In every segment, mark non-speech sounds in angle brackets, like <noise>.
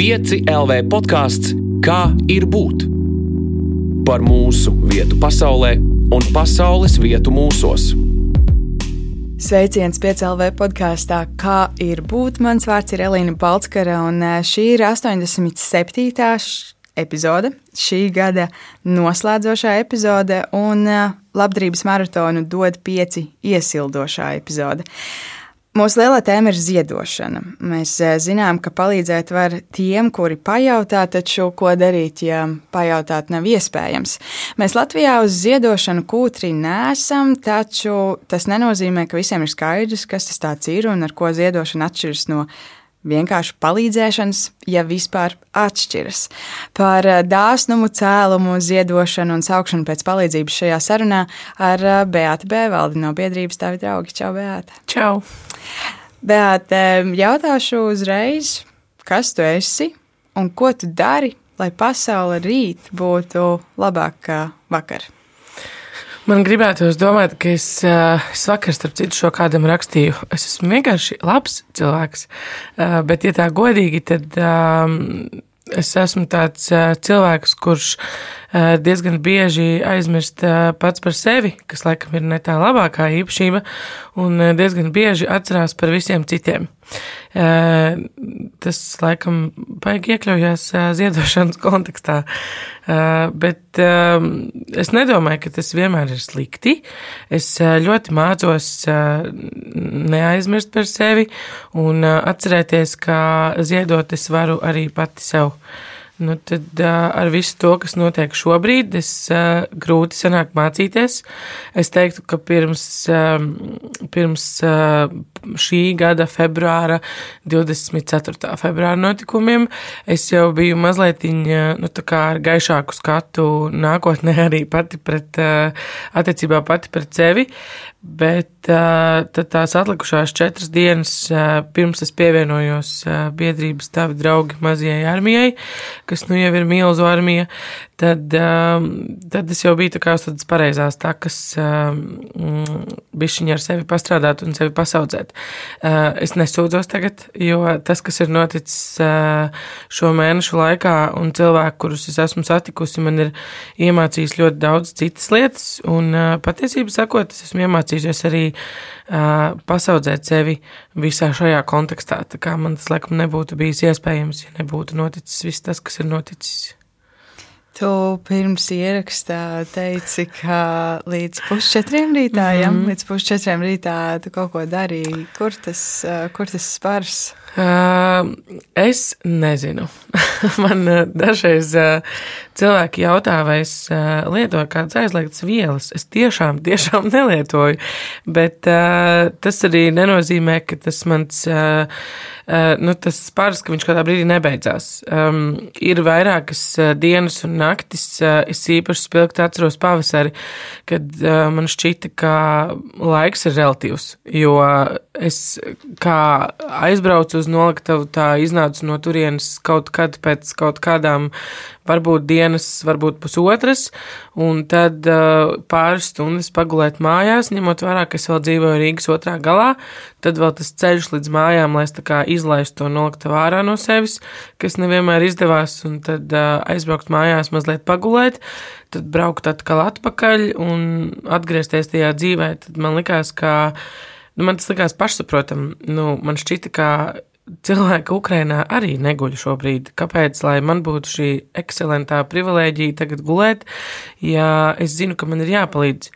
5 LV podkāsts Kā ir būt? Par mūsu vietu pasaulē un pasaules vietu mūsos. Sveiciens piecēlē podkāstā, kā ir būt. Mans vārds ir Elīna Balskara, un eh, šī ir 87. epizode, šī gada noslēdzošā epizode, un eh, labdarības maratonu dod pieci iesildošā epizode. Mūsu lielā tēma ir ziedošana. Mēs eh, zinām, ka palīdzēt var tiem, kuri pajautā, taču ko darīt, ja pajautāt nav iespējams. Mēs Latvijā uz ziedošanu kūtri nesam, taču tas nenozīmē, ka visiem ir skaidrs, kas tas ir un ar ko ziedošana atšķiras no vienkārši palīdzēšanas, ja vispār atšķiras. Par eh, dāsnumu, cēlumu, ziedošanu un saukšanu pēc palīdzības šajā sarunā ar eh, Beātu Bēvaldi no biedrības Tavi draugi. Čau, Beāta! Čau! Beāta, jautāšu uzreiz, kas tu esi un ko tu dari, lai pasaule rīt būtu labāka vakar? Man gribētos domāt, ka es, es vakar, starp citu, šo kādam rakstīju. Es esmu vienkārši labs cilvēks. Bet, ja tā godīgi, tad es esmu tāds cilvēks, kurš diezgan bieži aizmirst pats par sevi, kas laikam ir ne tā labākā īpašība, un diezgan bieži atcerās par visiem citiem. Tas laikam baigi iekļaujās ziedošanas <laughs> kontekstā, bet es nedomāju, ka tas vienmēr ir slikti. Es ļoti mācos neaizmirst par sevi un atcerēties, ka ziedot es varu arī pati sev. Nu, tad ar visu to, kas notiek šobrīd, es grūti sanāk mācīties. Es teiktu, ka pirms, pirms šī gada februāra, 24. februāra notikumiem, es jau biju mazliet nu, ar gaišāku skatu nākotnē <laughs> arī pati pret, uh, attiecībā pati pret sevi. Bet uh, tās atlikušās četras dienas, uh, pirms es pievienojos uh, biedrības tavi draugi mazajai armijai, kas nu jau ir milzu armija, tad, um, tad es jau biju tā uz tādas pareizās takas, um, bišķiņi ar sevi pastrādāt un sevi pasaudzēt. Uh, es nesūdzos tagad, jo tas, kas ir noticis uh, šo mēnešu laikā un cilvēku, kurus es esmu satikusi, man ir iemācījis ļoti daudz citas lietas, un uh, patiesībā sakot, es esmu iemācījusies arī pasaudzēt sevi visā šajā kontekstā, tā kā man tas, laikam, nebūtu bijis iespējams, ja nebūtu noticis viss tas, kas ir noticis. Tu pirms ierakstā teici, ka līdz pusčetriem rītā, mm -hmm. ja? līdz pusčetriem rītā tu kaut ko darīji. Kur tas, kur tas spars? Es nezinu. <laughs> Man dažreiz cilvēki jautā, vai es lietoju kādas aizliegtas vielas. Es tiešām, tiešām <laughs> nelietoju, bet tas arī nenozīmē, ka tas mans. Nu, tas spārs, ka viņš kādā brīdī nebeidzās. Ir vairākas dienas un naktis, es īpaši spilgti atceros pavasari, kad man šķita, ka laiks ir relatīvs, jo es kā aizbraucu uz noliktavu, tā iznācu no turienes kaut kad pēc kaut kādām varbūt dienas, varbūt pusotras, un tad uh, pāris stundas pagulēt mājās, ņemot vērā, ka es vēl dzīvoju Rīgas otrā galā, tad vēl tas ceļš līdz mājām, lai es tā kā izlaistu to noliktavu ārā no sevis, kas nevienmēr izdevās, un tad uh, aizbraukt mājās mazliet pagulēt, tad braukt atkal atpakaļ un atgriezties tajā dzīvē, tad man likās, ka, nu, man tas likās pašsaprotam, nu, man šķita, ka cilvēki Ukrainā arī neguļ šobrīd. Kāpēc, lai man būtu šī ekscelentā privilēģija tagad gulēt, ja es zinu, ka man ir jāpalīdz?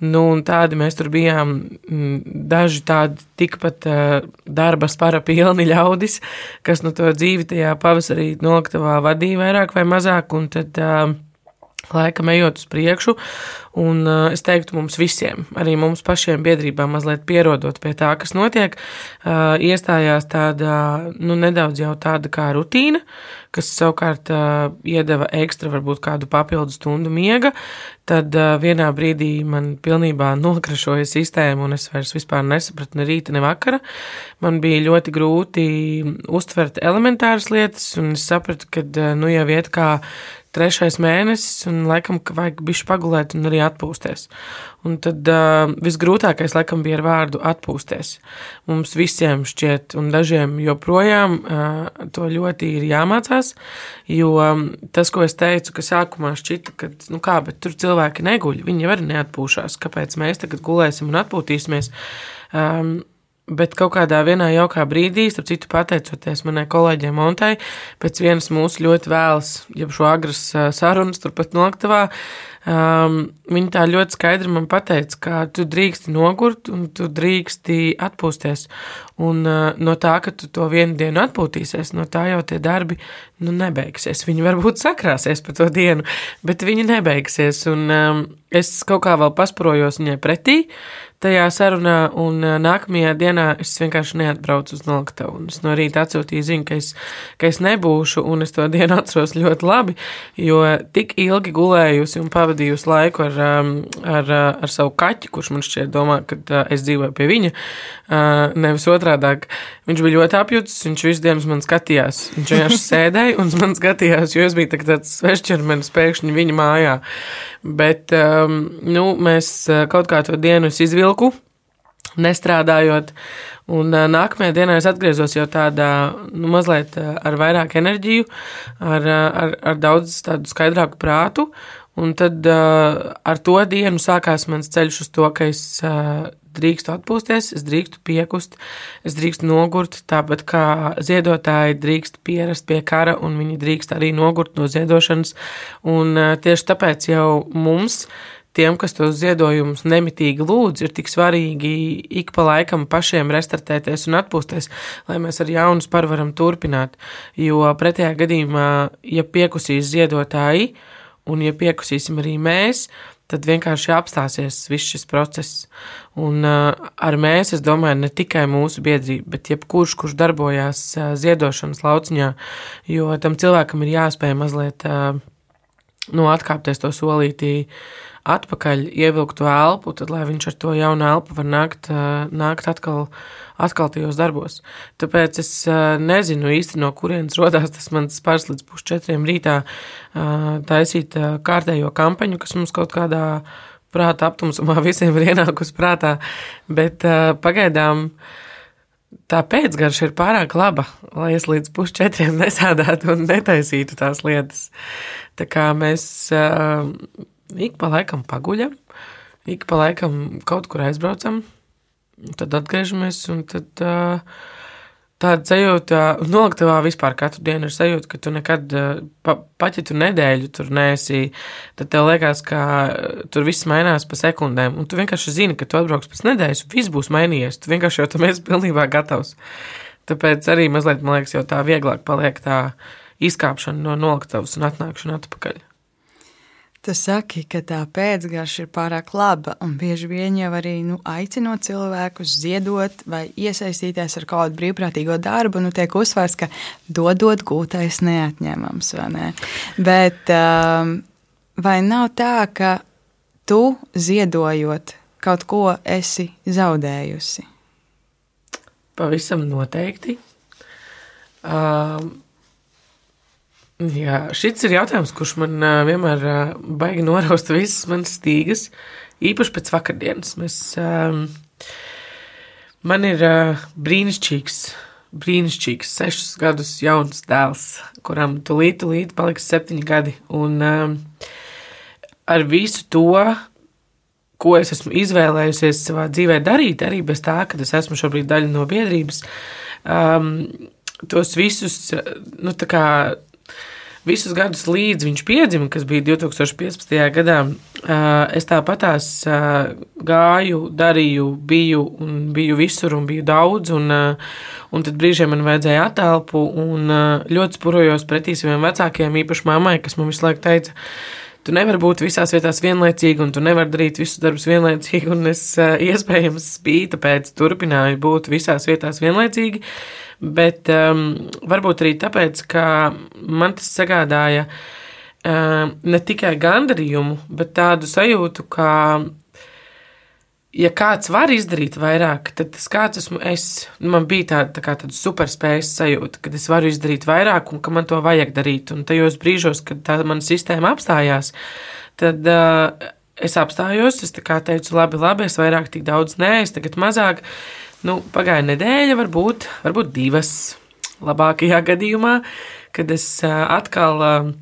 Nu, tādi mēs tur bijām, mm, daži tādi tikpat uh, darba spara pilni ļaudis, kas no to dzīvi tajā pavasarī noliktavā vadīja vairāk vai mazāk, un tad uh, laikam ejot uz priekšu, un uh, es teiktu mums visiem, arī mums pašiem biedrībām mazliet pierodot pie tā, kas notiek, uh, iestājās tāda, nu, nedaudz jau tāda kā rutīna, kas savukārt uh, iedeva ekstra varbūt kādu papildu stundu miega, tad uh, vienā brīdī man pilnībā <laughs> nokrašoja sistēma, un es vairs vispār nesapratu ne rīta, ne vakara. Man bija ļoti grūti uztvert elementāras lietas, un es sapratu, ka, uh, nu, jau iet kā trešais mēnesis, un laikam, ka vajag bišķi pagulēt un arī atpūsties. Un tad uh, visgrūtākais, laikam, bija ar vārdu atpūsties. Mums visiem šķiet, un dažiem joprojām uh, to ļoti ir jāmācās, jo um, tas, ko es teicu, ka sākumā šķita, ka, nu kā, bet tur cilvēki neguļ, viņi jau arī neatpūšās, kāpēc mēs tagad gulēsim un atpūtīsimies. Um, Bet kaut kādā vienā jaukā brīdī, starp citu, pateicoties manai kolēģei Montai, pēc vienas mūsu ļoti vēlas, jau šo agras sarunas turpat noktavā, um, viņa tā ļoti skaidri man pateica, ka tu drīksti nogurt un tu drīksti atpūsties. Un uh, no tā, ka tu to vienu dienu atpūtīsies, no tā jau tie darbi nu, nebeigsies. Viņi varbūt sakrāsies pa to dienu, bet viņi nebeigsies. Un um, es kaut kā vēl pasprojos viņai pretī tajā sarunā, un nākamajā dienā es vienkārši neatbraucu uz Noktavu. Es no rīta atsūtīju ziņu, ka es, ka es nebūšu, un es to <laughs> dienu atceros ļoti labi, jo tik ilgi gulējusi un pavadījusi laiku ar, ar, ar savu kaķi, kurš man šķiet domā, ka es dzīvoju pie viņa, nevis otrādāk. Viņš bija ļoti apjucis, viņš visu dienu man skatījās. Viņš vienkārši <laughs> sēdēja un man skatījās, jo es biju tāds svešķermenis pēkšņi viņa mājā. Bet nu, mēs kaut kā to dienu izvilku, nestrādājot. Un nākamajā dienā es atgriezos jau tādā, nu, mazliet ar vairāk enerģiju, ar, ar, ar daudz tādu skaidrāku prātu. Un tad ar to dienu sākās mans ceļš uz to, ka es drīkstu atpūsties, es drīkstu piekust, es drīkstu nogurt, tāpat kā ziedotāji drīkst pierast pie kara, un viņi drīkst arī nogurt no ziedošanas. Un tieši tāpēc jau mums, tiem, kas tos ziedojumus nemitīgi lūdz, ir tik svarīgi ik pa laikam pašiem restartēties un atpūsties, lai mēs ar jaunu sparu varam turpināt. Jo pretējā gadījumā, ja piekusīs ziedotāji, un ja piekusīsim arī mēs, tad vienkārši apstāsies viss šis process. Un uh, ar mēs, es domāju, ne tikai mūsu biedrība, bet jebkurš, kurš darbojās uh, ziedošanas lauciņā, jo tam cilvēkam ir jāspēj mazliet uh, nu, atkāpties to solītī atpakaļ, ievilkt to elpu, tad lai viņš ar to jaunu elpu var nākt, nākt atkal atkal tajos darbos. Tāpēc es nezinu īsti, no kurienes rodās tas mans spērs līdz pusčetriem rītā taisīt kārtējo kampaņu, kas mums kaut kādā prāta aptumsumā <laughs> visiem ir ienākusi prātā, bet pagaidām tā pēcgarša ir pārāk laba, lai es līdz pusčetriem <laughs> nesādētu un netaisītu tās lietas. Tā kā mēs uh, ik pa laikam paguļam, ik pa laikam kaut kur aizbraucam, Tad atgriežamies, un tad uh, tāda sajūta, noliktavā vispār katru dienu ir sajūta, ka tu nekad, pa, pat ja tu nedēļu tur neesi, tad tev liekas, ka tur viss mainās pa sekundēm, un tu vienkārši zini, ka tu atbrauks pēc nedēļas, viss būs mainījies, tu vienkārši jau tam esi pilnībā gatavs. Tāpēc arī mazliet, man liekas, jau tā vieglāk paliek tā izkāpšana no noliktavas un atnākšana atpakaļ. Tu saki, ka tā pēcgarša ir pārāk laba, un bieži vien jau arī nu, aicinot cilvēkus ziedot vai iesaistīties ar kādu brīvprātīgo darbu, nu, tiek uzsvērts, ka dodot gūtais neatņemams. Ne? Bet um, vai nav tā, ka tu ziedojot kaut ko esi zaudējusi? Pavisam noteikti. Um, Jā, šis ir jautājums, kurš man uh, vienmēr uh, baigi noraust visas manas stīgas, īpaši pēc vakardienas. Mēs, um, man ir uh, brīnišķīgs, brīnišķīgs, sešus gadus jauns dēls, kuram tūlīt, tūlīt paliks septiņi gadi. Un um, ar visu to, ko es esmu izvēlējusies savā dzīvē darīt, arī bez tā, ka es esmu šobrīd daļa no biedrības, um, tos visus, nu, tā kā visus gadus līdz viņš piedzima, kas bija 2015. gadā, es tāpatās gāju, darīju, biju un biju visur un biju daudz, un, un tad brīžiem man vajadzēja attēlpu un ļoti spurojos pretī saviem vecākiem, īpaši mammai, kas man visu laiku teica, tu nevari būt visās vietās vienlaicīgi, un tu nevari darīt visus darbus vienlaicīgi, un es iespējams spīta pēc turpināju būt visās vietās vienlaicīgi, bet um, varbūt arī tāpēc, ka man tas sagādāja um, ne tikai gandarījumu, bet tādu sajūtu, ka ja kāds var izdarīt vairāk, tad tas kāds esmu es. Man bija tāda, tā kā tāda superspējas sajūta, ka es varu izdarīt vairāk un ka man to vajag darīt. Un tajos brīžos, kad tā mana sistēma apstājās, tad uh, es apstājos. Es teicu, labi, labi, es vairāk tik daudz nē, es tagad mazāk. Nu, pagāja nedēļa, varbūt, varbūt divas labākajā gadījumā, kad es atkal.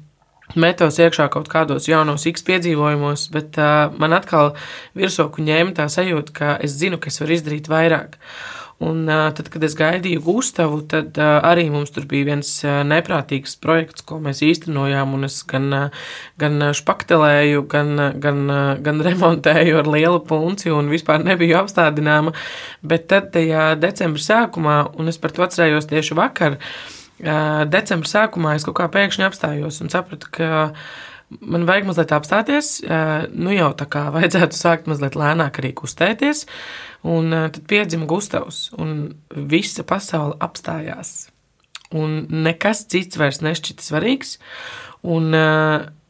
Metos iekšā kaut kādos jaunos X piedzīvojumos, bet man atkal virsroku ņēma tā sajūta, ka es zinu, ka es varu izdarīt vairāk. Un tad, kad es gaidīju Gustavu, tad arī mums tur bija viens neprātīgs projekts, ko mēs īstenojām, un es gan, gan špaktelēju, gan, gan, gan remontēju ar lielu punci un vispār nebiju apstādināma. Bet tad tajā decembra sākumā, un es par to atcerējos tieši vakar, decembra sākumā es kaut kā pēkšņi apstājos un sapratu, ka man vajag mazliet apstāties. Nu jau tā kā vajadzētu sākt mazliet lēnāk arī kustēties. Un tad piedzima Gustavs, un visa pasaule apstājās. Un nekas cits vairs nešķita svarīgs. Un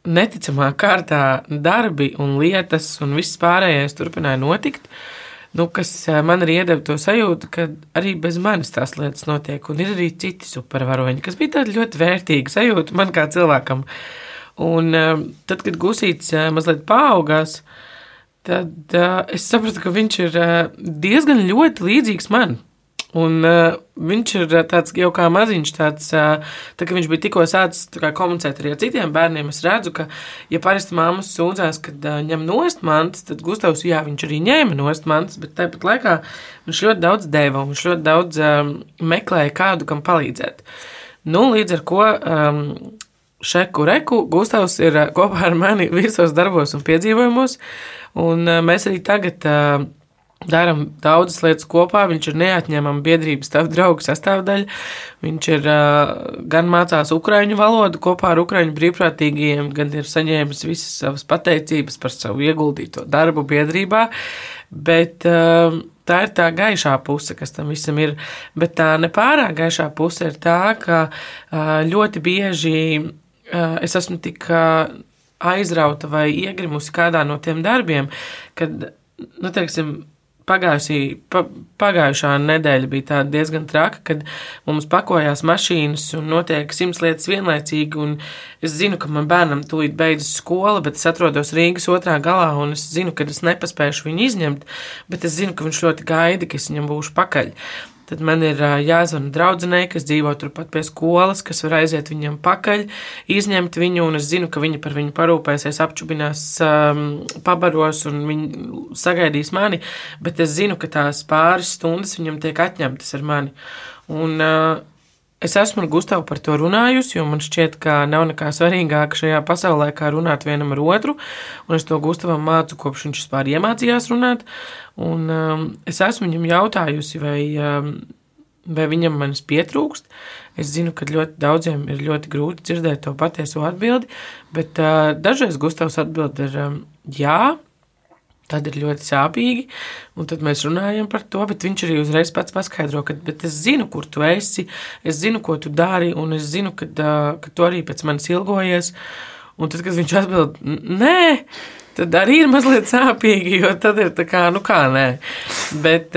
neticamā kārtā darbi un lietas un viss pārējais turpināja notikt. Uh, nu, kas man arī iedeva to sajūtu, ka arī bez manis tās lietas notiek, un ir arī citi supervaroņi, kas bija tāda ļoti vērtīga sajūta man kā cilvēkam. Un tad, kad gusīts mazliet paaugās, tad es sapratu, ka viņš ir diezgan ļoti līdzīgs man. Un, uh, viņš ir tāds jau kā maziņš, tāds, uh, tā, ka viņš bija tikko sācis kā, komunicēt arī ar citiem bērniem. Es redzu, ka, ja parasti māmas sūdzās, kad uh, ņem nost mantas, tad Gustavs, jā, viņš arī ņēma nost mantas, bet tāpat laikā viņš ļoti daudz deva un viņš ļoti daudz um, meklēja kādu, kam palīdzēt. Nu, līdz ar ko um, šeku reku Gustavs ir uh, kopā ar mani visos darbos un piedzīvojumos, un uh, mēs arī tagad. Uh, Darām daudzas lietas kopā. Viņš ir neatņemama biedrības draugu sastāvdaļa. Viņš ir gan mācās ukraiņu valodu kopā ar ukraiņu brīvprātīgajiem, gan ir saņēmis visas savas pateicības par savu ieguldīto darbu biedrībā. Bet tā ir tā gaišā puse, kas tam visam ir. Bet tā nepārāk gaišā puse ir tā, ka ļoti bieži es esmu tik. Uh, aizrauta vai iegrimusi kādā no tiem darbiem, kad, nu, teiksim, pagājušī, pa, pagājušā nedēļa bija diezgan traka, kad mums pakojās mašīnas un notiek simts lietas vienlaicīgi. Es zinu, ka man bērnam tūlīt beidzas skola, bet es atrodos Rīgas otrā galā un es zinu, ka es nepaspēšu viņu izņemt, bet es zinu, ka viņš ļoti gaida, ka es viņam būšu pakaļ. Tad man ir jāzvana draudzenei, kas dzīvo turpat pie skolas, kas var aiziet viņam pakaļ, izņemt viņu, un es zinu, ka viņa par viņu parūpēsies, apčubinās, um, pabaros un viņi sagaidīs mani, bet es zinu, ka tās pāris stundas viņam tiek atņemtas ar mani. Un, uh, Es esmu ar Gustavu par to runājusi, jo man šķiet, ka nav nekā svarīgāka šajā pasaulē, kā runāt vienam ar otru. Un es to Gustavam mācu, kopš viņš vispār iemācījās runāt. Un um, es esmu viņam jautājusi, vai, um, vai viņam manis pietrūkst. Es zinu, ka ļoti daudziem ir ļoti grūti dzirdēt to patieso atbildi, bet uh, dažreiz Gustavs atbild ir um, jā. Tad ir ļoti sāpīgi, un tad mēs runājam par to, bet viņš arī uzreiz pats paskaidro, ka es zinu, kur tu esi, es zinu, ko tu dari, un es zinu, ka, ka tu arī pēc manis ilgojies. Un tad, kad viņš atbild, nē, tad arī ir mazliet sāpīgi, jo tad ir tā kā, nu kā nē. Bet,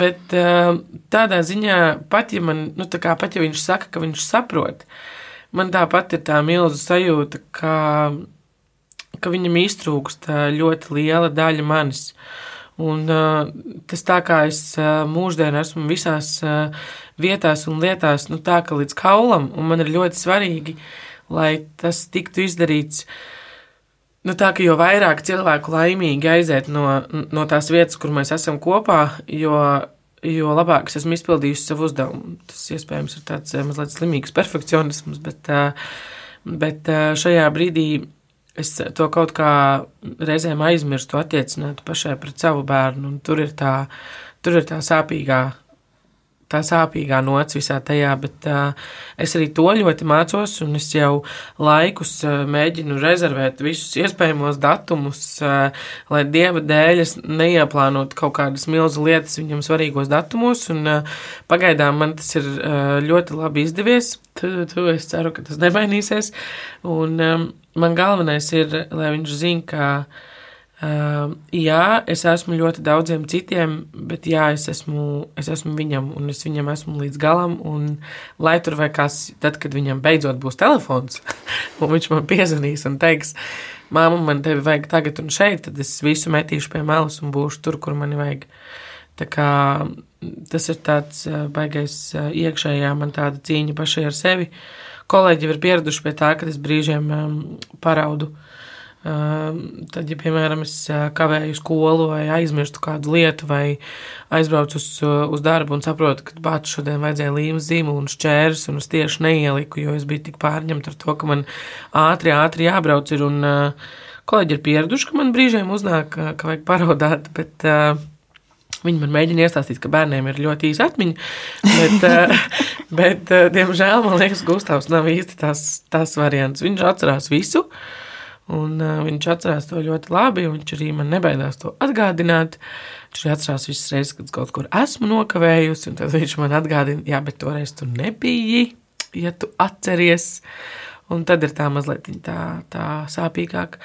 bet tādā ziņā, pat ja, man, nu kā, pat ja viņš saka, ka viņš saprot, man tāpat ir tā milzu sajūta, ka ka viņam iztrūkst ļoti liela daļa manis. Un, tas tā kā es mūždien esmu visās vietās un lietās, nu tā ka līdz kaulam, un man ir ļoti svarīgi, lai tas tiktu izdarīts. Nu, tā kā jo vairāk cilvēku laimīgi aiziet no, no tās vietas, kur mēs esam kopā, jo, jo labāk es esmu izpildījusi savu uzdevumu. Tas iespējams ir tāds mazliet slimīgs <laughs> perfekcionisms, bet, bet šajā brīdī es to kaut kā reizēm aizmirstu attiecināt pašai pret savu bērnu, tur ir tā, tur ir tā sāpīgā. Tā sāpīgā nots visā tajā, bet uh, es arī to ļoti mācos, un es jau laikus uh, mēģinu rezervēt visus iespējamos datumus, uh, lai dieva dēļ es neieplānotu kaut kādas milzu lietas viņam svarīgos datumos, un uh, pagaidām man tas ir uh, ļoti labi izdevies. Tu, tu, es ceru, ka tas nemainīsies. Un, um, man galvenais ir, lai viņš zina, ka Uh, jā, es esmu ļoti daudziem citiem, bet jā, es esmu, es esmu viņam, un es viņam esmu līdz galam. Un, lai tur vai kas, tad, kad viņam beidzot būs telefons, <laughs> un viņš man piezvanīs un teiks, māma, man tevi vajag tagad un šeit, tad es visu metīšu pie malas un būšu tur, kur mani vajag. Tā kā tas ir tāds baigais iekšējā man tāda cīņa pašai ar sevi. Kolēģi ir pieraduši pie tā, ka es brīžiem paraudu. Ehm, tad, ja, piemēram, es eh, kavēju skolu vai aizmirstu kādu lietu, vai aizbraucu uz, uz darbu un saprotu, ka bācis šodien vajadzēja līmes zīmu un šķērs, un es tieši neieliku, jo es biju tik pārņemta ar to, ka man ātri, ātri jābrauc ir. Un, uh, kolēģi ir pieraduši, ka man brīžiem uznāk, ka vajag paraudāt, bet uh, Viņi man mēģina iestāstīt, ka bērniem ir ļoti īsa atmiņa, bet, <laughs> bet diemžēl, man liekas, Gustavs nav īsti tās, tās variants. Viņš atcerās visu, uh, Un, uh, viņš atcerās to ļoti labi, un viņš arī man nebaidās to atgādināt. Viņš arī atcerās visas reizes, kad kaut kur esmu nokavējusi, un tad viņš man atgādina, jā, bet toreiz tu nebiji, ja tu atceries. Un tad ir tā mazliet tā, tā sāpīgāk.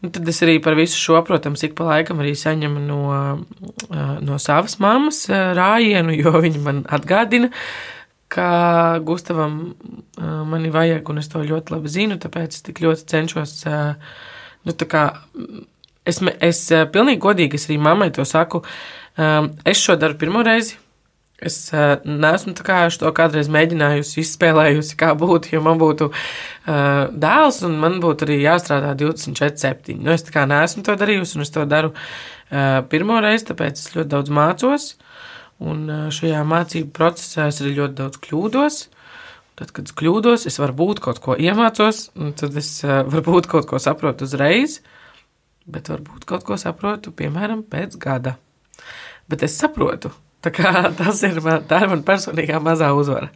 Un tad es arī par visu šo, protams, ik pa laikam arī saņemu no, no savas mammas rājienu, jo viņa man atgādina, ka Gustavam mani vajag, un es to ļoti labi zinu, tāpēc es tik ļoti cenšos. Nu, kā, es, es pilnīgi godīgi es arī mammai to saku. Es šo daru pirmo reizi. Es neesmu to kādreiz mēģinājusi, izspēlējusi, kā būtu, ja man būtu uh, dēls, un man būtu arī jāstrādā 24, 7. Nu, es tā kā neesmu to darījusi, un es to daru uh, pirmo reizi, tāpēc es ļoti daudz mācos. Uh, Un šajā mācību procesā es arī ļoti daudz kļūdos. Tad, kad es kļūdos, es varbūt kaut ko iemācos, tad es <laughs> varbūt kaut ko saprotu uzreiz, bet varbūt kaut ko saprotu, piemēram, pēc gada. Bet es saprotu. Tā kā <laughs> tas ir, man, tā ir man personīgā mazā uzvara.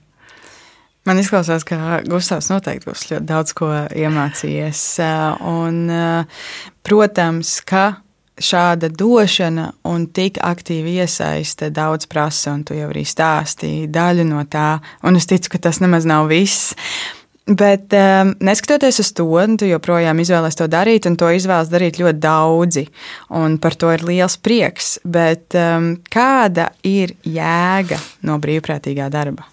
Man izklausās, ka Gustavs noteikti būs ļoti daudz ko iemācījies. Un, protams, ka šāda došana un tik aktīva iesaiste daudz prasa, un tu jau arī stāstīji daļu no tā, un es ticu, ka tas nemaz nav viss. Bet um, neskatoties uz to, tu joprojām izvēlējies to darīt, un to izvēlas darīt ļoti daudzi. Par to ir liels prieks. Bet um, kāda ir jēga no brīvprātīgā darba?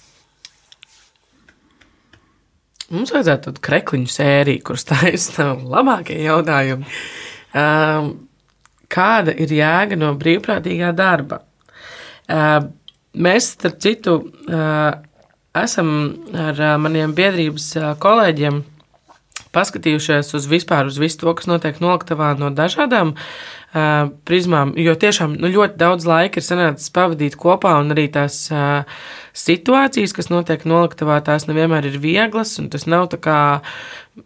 Mums vajadzētu tādu krekliņu sēriju, kuras <laughs> taisa labākie jautājumi. Um, kāda ir jēga no brīvprātīgā darba. Mēs, starp citu, esam ar maniem biedrības kolēģiem paskatījušies uz vispār uz visu to, kas notiek noliktavā no dažādām uh, prizmām, jo tiešām nu, ļoti daudz laika ir sanācis pavadīt kopā, un arī tās uh, situācijas, kas notiek noliktavā, tās nevienmēr ir vieglas, un tas nav tā kā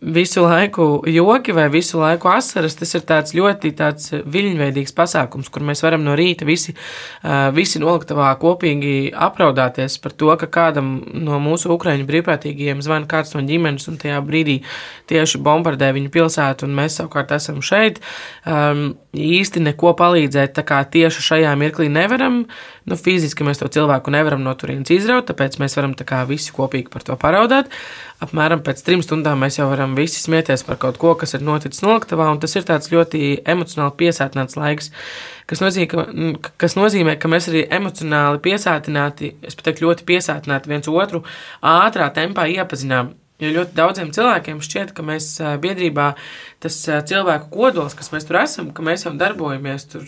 visu laiku joki vai visu laiku asaras. Tas ir tāds ļoti tāds viļņveidīgs pasākums, kur mēs varam no rīta visi, visi noliktavā kopīgi apraudāties par to, ka kādam no mūsu ukraiņu brīvprātīgajiem zvana kāds no ģimenes un tajā brīdī tieši bombardē viņu pilsētu, un mēs savukārt esam šeit. Um, īsti neko palīdzēt, tā kā tieši šajā mirklī nevaram. Nu, fiziski mēs to cilvēku nevaram no turienes izraut, tāpēc mēs varam tā kā visi kopīgi par to paraudāt. Apmēram pēc trim stundām mēs jau varam visi smieties par kaut ko, kas ir noticis noliktavā, un tas ir tāds ļoti emocionāli piesātināts laiks, kas nozīmē, ka, kas nozīmē, ka mēs arī emocionāli piesātināti, es pat teiktu ļoti piesātināti viens otru ātrā tempā iepazinām. Jo ļoti daudziem cilvēkiem šķiet, ka mēs biedrībā tas cilvēku kodols, kas mēs tur esam, ka mēs jau darbojamies tur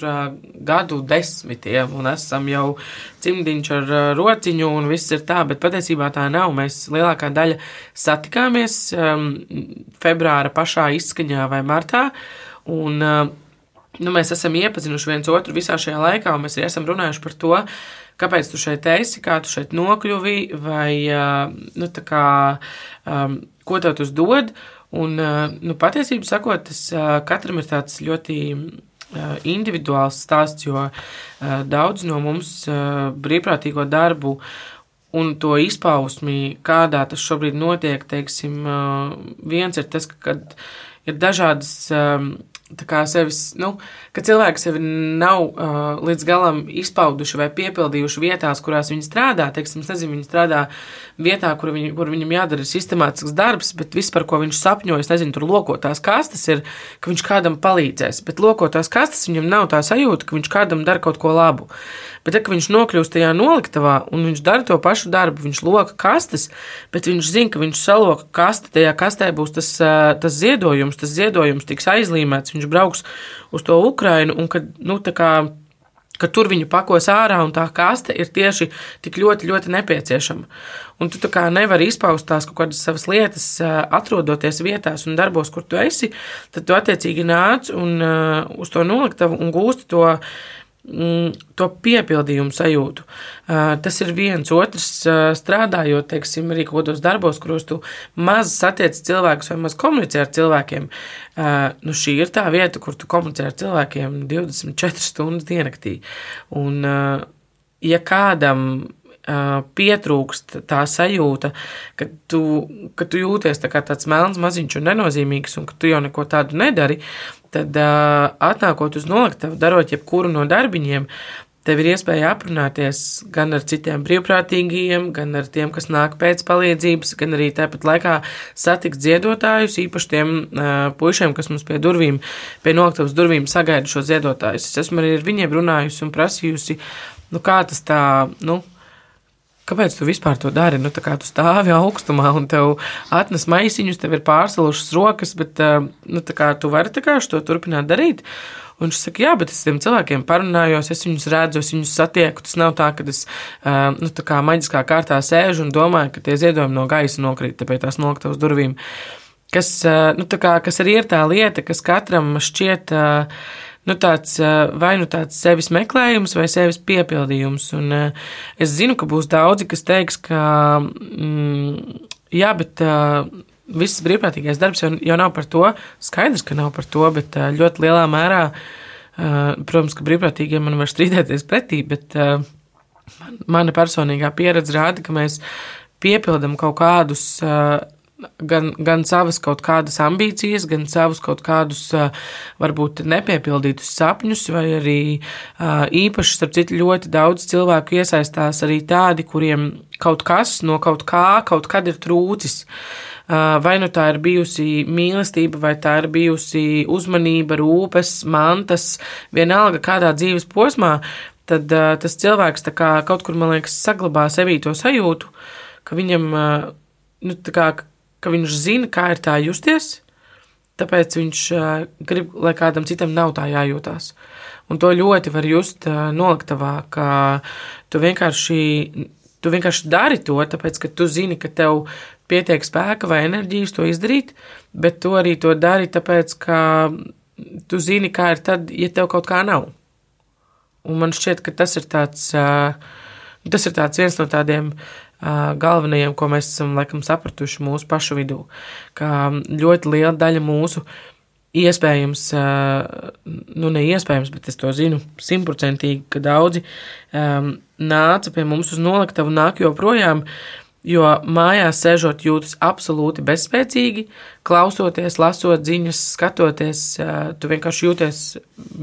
gadu desmitiem un esam jau cimdiņš ar rociņu un viss ir tā, bet patiesībā tā nav. Mēs lielākā daļa satikāmies februāra pašā izskaņā vai martā un nu, mēs esam iepazinuši viens otru visā šajā laikā un mēs arī esam runājuši par to, kāpēc tu šeit esi, kā tu šeit nokļuvi, vai nu, kā, um, ko tev tas dod. Un, nu, patiesībā sakot, tas katram ir tāds ļoti individuāls stāsts, jo daudz no mums brīvprātīgo darbu un to izpausmi, kādā tas šobrīd notiek, teiksim, viens ir tas, ka ir dažādas sevis, nu, ka cilvēki sevi nav uh, līdz galam izpauduši vai piepildījuši vietās, kurās viņi strādā. Teiksim, nezinu, viņi strādā vietā, kur, viņi, kur viņam jādara sistemātisks darbs, bet viss, par ko viņš sapņo, es nezinu, tur lokotās kastes ir, ka viņš kādam palīdzēs. Bet lokotās kastes viņam nav tā sajūta, ka viņš kādam dara kaut ko labu. Bet, ja viņš nokļūst tajā noliktavā un viņš dara to pašu darbu, viņš loka kastes, bet viņš zina, ka viņš saloka kasti, tajā kastē būs tas, tas ziedojums, tas ziedojums tiks aizlīmēts, viņš brauks uz to Ukrainu un kad, nu, tā kā ka tur viņu pakos ārā un tā kaste ir tieši tik ļoti, ļoti nepieciešama. Un tu kā nevari izpaust tās kaut kādas savas lietas, atrodoties vietās un darbos, kur tu esi, tad tu attiecīgi nāc un uz to noliktavu un gūsti to to piepildījumu sajūtu. Tas ir viens otrs, strādājot, teiksim, arī kaut kādos darbos, kuros tu maz satiec cilvēkus vai maz komunicē ar cilvēkiem. Nu, šī ir tā vieta, kur tu komunicē ar cilvēkiem 24 stundas diennaktī. Un, ja kādam pietrūkst tā sajūta, ka tu, ka tu jūties tā kā tāds melns maziņš un nenozīmīgs, un ka tu jau neko tādu nedari, tad atnākot uz noliktavu, darot jebkuru no darbiņiem, tev ir iespēja aprunāties gan ar citiem brīvprātīgajiem, gan ar tiem, kas nāk pēc palīdzības, gan arī tāpat laikā satikt ziedotājus, īpaši tiem uh, puišiem, kas mums pie durvīm, pie noliktavas durvīm sagaida šo ziedotājus. Es esmu arī ar viņiem runājusi un prasījusi, nu kā tas tā, nu, Kāpēc tu vispār to dari? Nu, tu stāvi augstumā un tev atnes maisiņus, tev ir pārsalušas rokas, bet eh, nu, kā, tu vari kā, to turpināt darīt. Un viņš saka, jā, bet es tiem cilvēkiem parunājos, es viņus redzu, es viņus satieku. Tas nav tā, ka es eh, nu, tā kā maģiskā kārtā sēžu un domāju, ka tie ziedojumi no gaisa nokrīt pie tās noliktavas durvīm. Kas, eh, nu, kā, kas arī ir tā lieta, kas katram šķiet. Uh, nu, tāds, vai nu tāds sevis meklējums, vai sevis piepildījums. Un es zinu, ka būs daudzi, kas teiks, ka mm, jā, bet. Viss brīvprātīgais darbs jau, jau nav par to. Skaidrs, ka nav par to, bet ļoti lielā mērā, protams, ka brīvprātīgiem man var strīdēties pretī, bet mana personīgā pieredze rāda, ka mēs piepildam kaut kādus gan, gan savas kaut kādas ambīcijas, gan savus kaut kādus varbūt nepiepildītus sapņus, vai arī īpaši, starp citu, ļoti daudz cilvēku iesaistās arī tādi, kuriem kaut kas no kaut kā kaut kad ir trūcis. Vai nu tā ir bijusi mīlestība, vai tā ir bijusi uzmanība, rūpes, mantas, vienalga kādā dzīves posmā, tad tas cilvēks kaut kur, man liekas, saglabā sevī to sajūtu, ka viņam, nu, kā, ka viņš zina, kā ir tā justies, tāpēc viņš grib, lai kādam citam nav tā jājūtās. Un to ļoti var just noliktavā, ka tu vienkārši, tu vienkārši dari to, tāpēc, ka tu zini, ka tev pietiek spēka vai enerģijas to izdarīt, bet tu arī to dari tāpēc, ka tu zini, kā ir tad, ja tev kaut kā nav. Un man šķiet, ka tas ir tāds, tas ir tāds viens no tādiem uh, galvenajiem, ko mēs esam laikam sapratuši mūsu pašu vidū, ka ļoti liela daļa mūsu iespējams, nu neiespējams, bet es to zinu simtprocentīgi, ka daudzi um, nāca pie mums uz noliktavu nāk joprojām, jo mājās sēžot jūtas absolūti bezspēcīgi, klausoties, lasot ziņas, skatoties, tu vienkārši jūties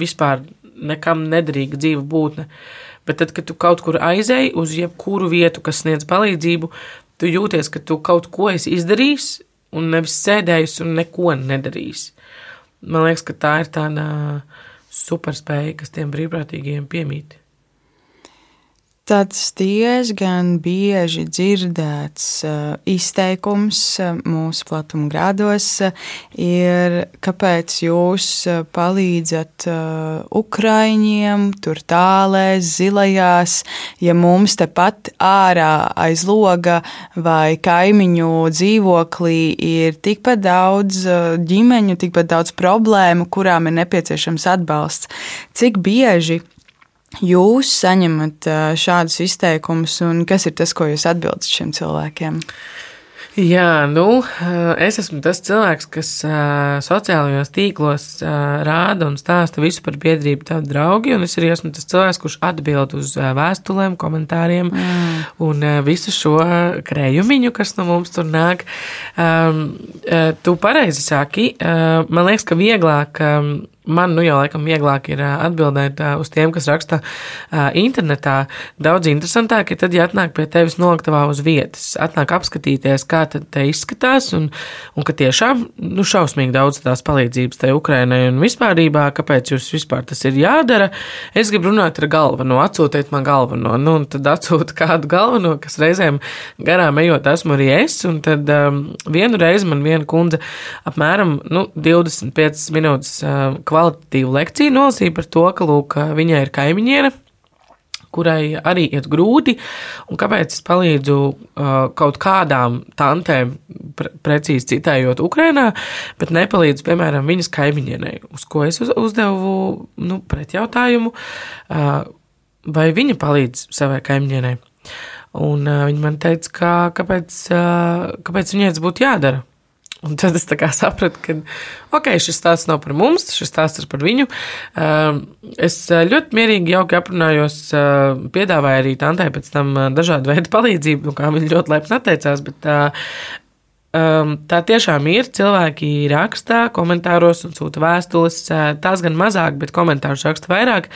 vispār nekam nederīga dzīva būtne. Uh, Bet tad, kad tu kaut kur aizēji uz jebkuru vietu, kas sniedz palīdzību, tu jūties, ka tu kaut ko esi izdarījis un nevis sēdējis un neko nedarījis. Man liekas, ka tā ir tāda superspēja, kas tiem brīvprātīgajiem piemīt. Tāds diezgan bieži dzirdēts uh, izteikums uh, mūsu platuma grādos uh, ir, kāpēc jūs palīdzat Ukraiņiem, tur tālēs, zilajās, ja mums tepat ārā aiz loga vai kaimiņu dzīvoklī ir tikpat daudz ģimeņu, tikpat daudz problēmu, kurām ir nepieciešams atbalsts. Cik bieži jūs saņemat šādus izteikumus, un kas ir tas, ko jūs atbildat šiem cilvēkiem? Jā, nu, es esmu tas cilvēks, kas sociālajos tīklos rāda un stāsta visu par biedrību, tādu draugu. Un es arī esmu tas cilvēks, kurš atbild uz vēstulēm, komentāriem mm. un visu šo krējumiņu, kas no mums tur nāk. Tu pareizi saki, man liekas, ka vieglāk man nu jau laikam vieglāk ir atbildēt uz tiem, kas raksta internetā. Daudz interesantāk ir tad, ja atnāk pie tevis noliktavā uz vietas, atnāk apskatīties, kā te izskatās, un, un ka tiešām, nu, šausmīgi daudz tās palīdzības tai Ukrainai un vispārībā, kāpēc jūs vispār tas ir jādara. Es gribu runāt ar galveno, atsūtiet man galveno, nu, un tad atsūta kādu galveno, kas reizēm garām ejot esmu arī es, un tad um, vienu reizi man viena kundze apmēram, nu, 25 minūtes uh, kvalitatīvu lekciju nolasīja par to, ka, lūk, viņai ir kaimiņiene, kurai arī iet grūti, un kāpēc es palīdzu uh, kaut kādām tantēm, pre precīzi citējot, Ukrainā, bet nepalīdzu, piemēram, viņas kaimiņienei, uz ko es uz uzdevu nu, pretjautājumu, uh, vai viņa palīdz savai kaimiņienei. Un uh, viņa man teica, ka, kāpēc, uh, kāpēc viņai tas būtu jādara. Un tad es sapratu, ka okay, šis stāsts nav par mums, šis stāsts ir par viņu. Um, es ļoti mierīgi, jauki aprunājos, uh, piedāvāju arī tantai pēc tam uh, dažādu veidu palīdzību, nu, kā viņa ļoti laipni atteicās. Bet, Um, tā tiešām ir. Cilvēki raksta komentāros un sūta vēstules. Tās gan mazāk, bet komentārus raksta vairāk.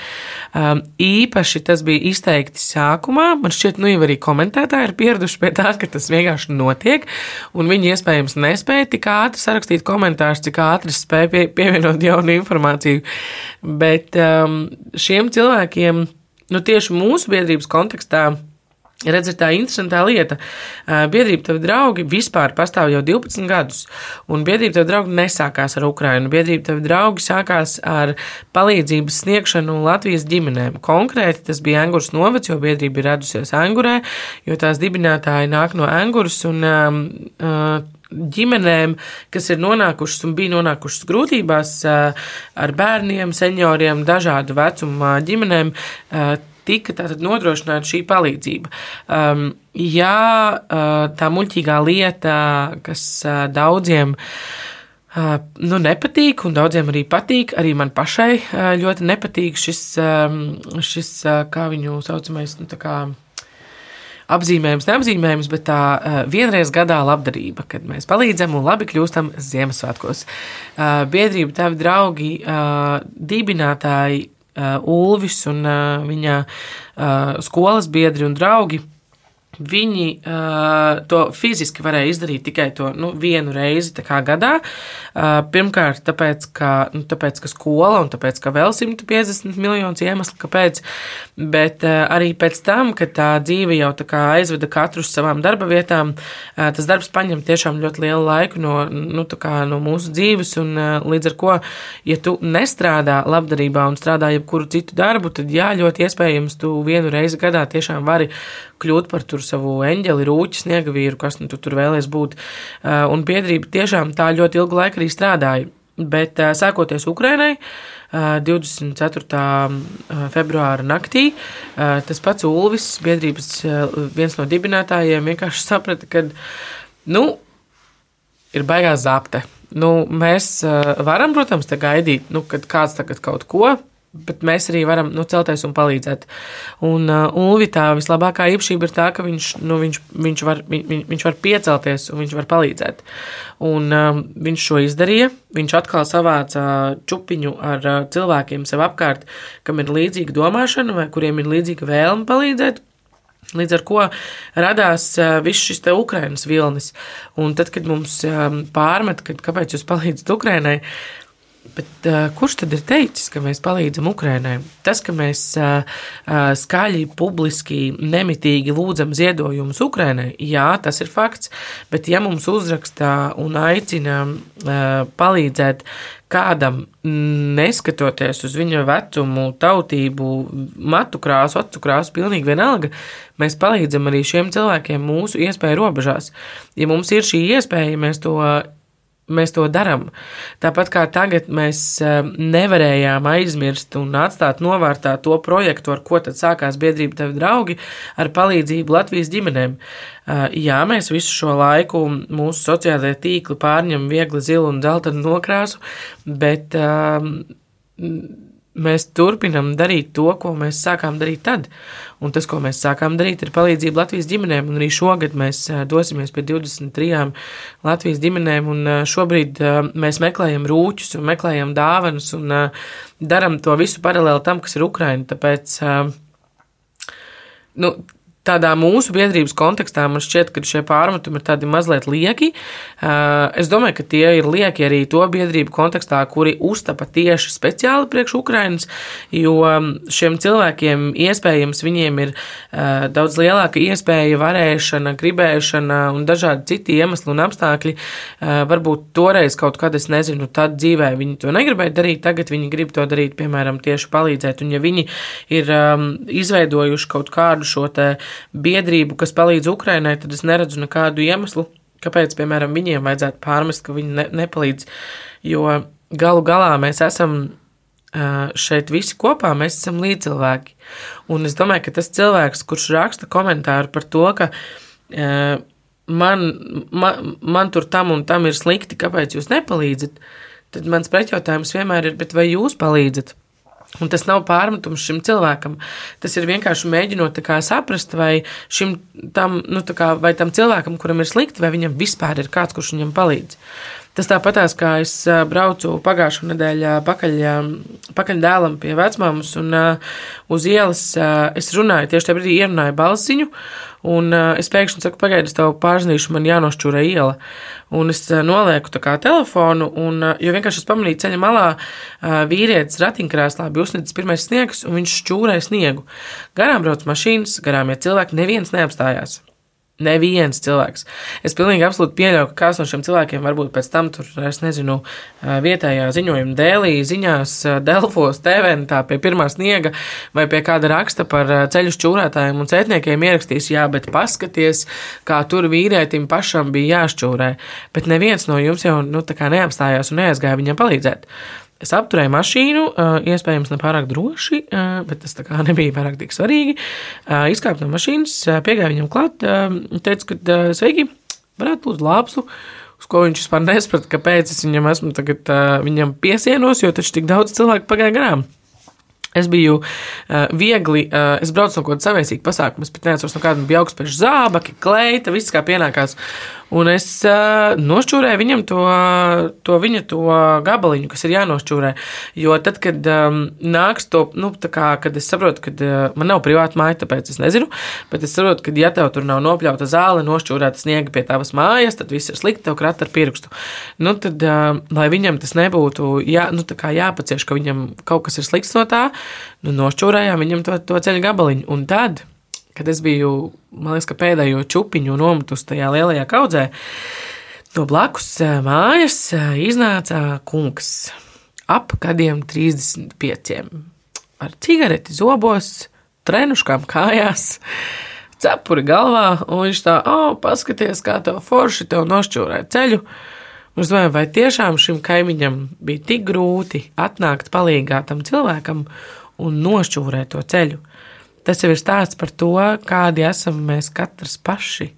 Um, īpaši tas bija izteikti sākumā. Man šķiet, nu jau arī komentētāji ir pieraduši pie tā, ka tas vienkārši notiek. Un viņi iespējams nespēja tik ātri sarakstīt komentārus, cik ātri spēja pie, pievienot jaunu informāciju. Bet um, šiem cilvēkiem, nu tieši mūsu biedrības kontekstā, Redz, ir tā interesantā lieta. Biedrība tev draugi vispār pastāv jau 12 gadus, un biedrība tev draugi nesākās ar Ukrainu. Biedrība tev draugi sākās ar palīdzības sniegšanu Latvijas ģimenēm. Konkrēti tas bija Angurs novads, jo biedrība ir radusies Angurē, jo tās dibinātāji nāk no Angurs un uh, ģimenēm, kas ir nonākušas un bija nonākušas grūtībās ar bērniem, senioriem, dažādu vecumu ģimenēm tika tātad nodrošināta šī palīdzība. Um, jā, uh, tā muļķīgā lieta, kas uh, daudziem uh, nu, nepatīk, un daudziem arī patīk, arī man pašai ļoti nepatīk šis, um, šis kā viņu saucamais, nu, tā kā apzīmējums, neapzīmējums, bet tā uh, vienreiz gadā labdarība, kad mēs palīdzam un labi kļūstam Ziemassvētkos. Uh, biedrība, tavi draugi, uh, dibinātāji Ulvis un uh, viņa uh, skolas biedri un draugi Viņi uh, to fiziski varēja izdarīt tikai to nu, vienu reizi gadā. Uh, pirmkārt, tāpēc ka, nu, tāpēc, ka skola un tāpēc, ka vēl 150 miljonus iemeslu, kāpēc, bet uh, arī pēc tam, kad tā dzīve jau tā kā aizveda katru uz savām darba vietām, uh, tas darbs paņem tiešām ļoti lielu laiku no, nu, no mūsu dzīves, un uh, līdz ar ko, ja tu nestrādā labdarībā un strādā jebkuru citu darbu, tad jā, ļoti iespējams tu vienu reizi gadā tiešām vari kļūt par savu eņģeli, rūķi, sniega vīru, kas nu tu tur vēlies būt. Uh, un biedrība tiešām tā ļoti ilgu laiku arī strādāja. Bet uh, sākoties Ukrainai, 24. Uh, februāra naktī, tas pats Ulvis, biedrības viens no dibinātājiem, vienkārši saprata, ka, nu, ir baigās zapte. Nu, mēs varam, protams, gaidīt, nu, kad kāds tagad kaut ko bet mēs arī varam nu, celties un palīdzēt. Un uh, Ulvi tā vislabākā īpašība ir tā, ka viņš, nu, viņš, viņš, var, viņ, viņš var piecelties un viņš var palīdzēt. Un um, viņš šo izdarīja. Viņš atkal savāca čupiņu ar uh, cilvēkiem sev apkārt, kam ir līdzīga domāšana vai kuriem ir līdzīga vēlme palīdzēt. Līdz ar to radās uh, viss šis te Ukraiņas vilnis. Un tad, kad mums um, pārmet, ka kāpēc jūs palīdzat Ukraiņai, Bet, uh, kurš tad ir teicis, ka mēs palīdzam Ukraiņai? Tas, ka mēs uh, skaļi, publiski, nemitīgi lūdzam ziedojumus Ukraiņai, jā, tas ir fakts. Bet, ja mums uzrakstā un aicina uh, palīdzēt kādam, neskatoties uz viņa vecumu, tautību, matu krāsu, acu krāsu, pilnīgi vienalga, mēs palīdzam arī šiem cilvēkiem mūsu iespēju robežās. Ja mums ir šī iespēja, mēs to mēs to darām. Tāpat kā tagad mēs eh, nevarējām aizmirst un atstāt novārtā to projektu, ar ko tad sākās biedrība tevi draugi, ar palīdzību Latvijas ģimenēm. Eh, jā, mēs visu šo laiku mūsu sociālajie tīkli pārņem viegli zilu un dzeltenu nokrāsu, bet um, mēs turpinām darīt to, ko mēs sākām darīt tad. Un tas, ko mēs sākām darīt, ir palīdzība Latvijas ģimenēm. Un arī šogad mēs dosimies pie 23 Latvijas ģimenēm. Un šobrīd mēs meklējam rūķus un meklējam dāvanas un darām to visu paralēli tam, kas ir Ukraina. Tāpēc nu, tādā mūsu biedrības kontekstā man šķiet, ka šie pārmetumi ir tādi mazliet lieki. Es domāju, ka tie ir lieki arī to biedrību kontekstā, kuri uztapa tieši speciāli priekš Ukrainas, jo šiem cilvēkiem iespējams viņiem ir daudz lielāka iespēja, varēšana, gribēšana un dažādi citi iemesli un apstākļi. Varbūt toreiz kaut kad, es nezinu, tad dzīvē viņi to negribēja darīt, tagad viņi grib to darīt, piemēram, tieši palīdzēt. Un ja viņi ir izveidojuši kaut kādu šo te biedrību, kas palīdz Ukrainai, tad es neredzu nekādu iemeslu, kāpēc, piemēram, viņiem vajadzētu pārmest, ka viņi ne, nepalīdz. Jo galu galā mēs esam šeit visi kopā, mēs esam līdzcilvēki. Un es domāju, ka tas cilvēks, kurš raksta komentāru par to, ka man, man, man tur tam un tam ir slikti, kāpēc jūs nepalīdzat, tad mans pretjautājums vienmēr ir, vai jūs palīdzat? Un tas nav pārmetums šim cilvēkam. Tas ir vienkārši mēģinot saprast, vai, šim, tam, nu, kā, vai tam cilvēkam, kuram ir slikti, vai viņam vispār ir kāds, kurš viņam palīdz. Tas tāpatās, kā es braucu pagājušā nedēļā pakaļ, pakaļ dēlam pie vecmāmas, un uz ielas es runāju, tieši tajā brīdī ierunāju balsiņu, un es pēkšņi saku, pagaidi, es tev pārzinīšu, man jānošķūra iela. Un es nolieku tā kā telefonu, un, jo vienkārši es pamanīju ceļa malā vīrietis ratiņkrēslā bija uzsniedzis pirmais sniegs, un viņš šķūrēja sniegu. Garām brauc mašīnas, garām iet cilvēki, neviens neapstājās. Neviens cilvēks. Es pilnīgi absolūti pieļauju, ka kāds no šiem cilvēkiem varbūt pēc tam tur, es nezinu, vietējā ziņojuma dēlī, ziņās, Delfos, TVNtā pie pirmā sniega vai pie kāda raksta par ceļu šķūrētājiem un cētniekiem ierakstīs, jā, bet paskaties, kā tur vīrietim pašam bija jāšķūrē. Bet neviens no jums jau, nu, tā kā neapstājās un neaizgāja viņam palīdzēt. Es apturēju mašīnu, iespējams, ne pārāk droši, bet tas <laughs> nebija pārāk tik svarīgi. Izkāpu no mašīnas, piegāju viņam klāt, teicu, ka sveiki, varētu lūdzu lāpstu. Uz ko viņš vispār nesaprata, kāpēc es viņam esmu tagad, viņam piesienos, jo taču tik daudz cilvēku pagāja garām. Es biju uh, viegli, uh, es braucu no kaut kāda saviesīga pasākuma, es pat neatceros no kāda bija augstspēļu zābaki, kleita, viss kā pienākās. Un es uh, nošķūrēju viņam to, to viņa to gabaliņu, kas ir jānošķūrē. Jo tad, kad um, nāks to, nu, kā, kad es saprotu, ka uh, man nav privāta māja, tāpēc es nezinu, bet es saprotu, ka ja tev tur nav nopļauta zāle, nošķūrēta sniega pie tavas mājas, tad viss ir slikti, tev krata ar pirkstu. Nu, tad, uh, lai viņam tas nebūtu jā, nu, jāpacieš, ka viņam kaut kas ir slikts no tā, nu, nošķūrējām viņam to, to ceļu gabaliņu. Un tad, kad es biju, man liekas, pēdējo čupiņu nometus tajā lielajā kaudzē, no blakus eh, mājas eh, iznāca kungs ap gadiem 35, ar cigareti zobos, trenuškām kājās. Cepuri galvā, un viņš tā, oh, paskaties, kā tev forši tev nošķūrē ceļu. Es domāju, vai tiešām šim kaimiņam bija tik grūti atnākt palīgā tam cilvēkam un nošķūrēt to ceļu. Tas jau ir stāsts par to, kādi esam mēs katrs paši.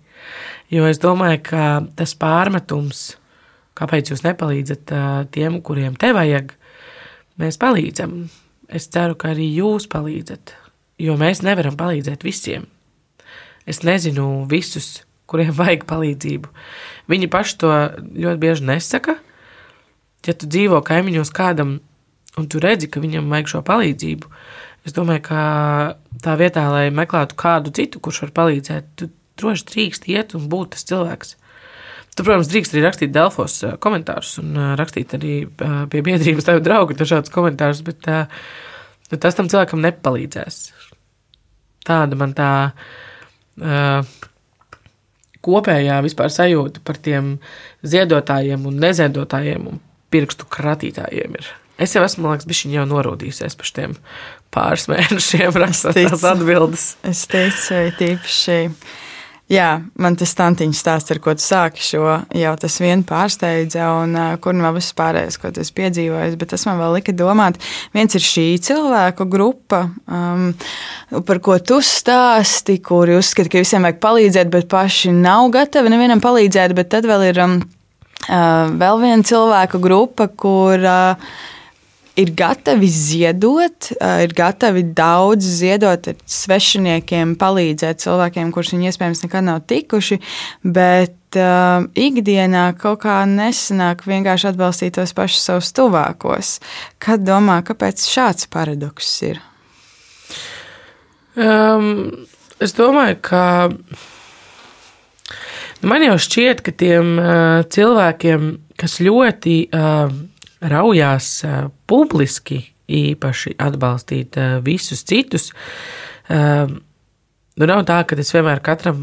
Jo es domāju, ka tas pārmetums, kāpēc jūs nepalīdzat tiem, kuriem te vajag, mēs palīdzam. Es ceru, ka arī jūs palīdzat, jo mēs nevaram palīdzēt visiem. Es nezinu visus kuriem <laughs> vajag palīdzību. Viņi paši to ļoti bieži nesaka. Ja tu dzīvo kaimiņos kādam, un tu redzi, ka viņam vajag šo palīdzību, es domāju, ka tā vietā, lai meklētu kādu citu, kurš var palīdzēt, tu droši drīkst iet un būt tas cilvēks. Tu, protams, drīkst arī rakstīt Delfos komentārus un rakstīt arī pie biedrības tev draugu dažādus komentārus, bet nu, tas tam cilvēkam nepalīdzēs. Tāda man tā uh, kopējā vispār sajūta par tiem ziedotājiem un neziedotājiem un pirkstu kratītājiem ir. Es jau esmu, liekas, bišķiņ jau norūdījusies par šiem pāris <laughs> mēnešiem rakstot tās atbildes. Es teicu, tīpaši. Jā, man tas tantiņš stāsts, ar ko tu sāki šo, jau tas vien pārsteidza, un uh, kur nu vēl viss pārējais, ko tu esi piedzīvojis, bet tas man vēl lika domāt, viens ir šī cilvēku grupa, um, par ko tu stāsti, kuri uzskata, ka visiem vajag palīdzēt, bet paši nav gatavi nevienam palīdzēt, bet tad vēl ir um, uh, vēl viena cilvēku grupa, kur uh, ir gatavi ziedot, ir gatavi daudz ziedot svešiniekiem, palīdzēt cilvēkiem, kurus viņi iespējams nekad nav tikuši, bet uh, ikdienā kaut kā nesanāk vienkārši atbalstīt tos pašus savus tuvākos. Kad domā, kāpēc šāds paradoks ir? Um, es domāju, ka man jau šķiet, ka tiem uh, cilvēkiem, kas ļoti uh, raujās uh, publiski, īpaši atbalstīt uh, visus citus, uh, Nu, nav tā, ka es vienmēr katram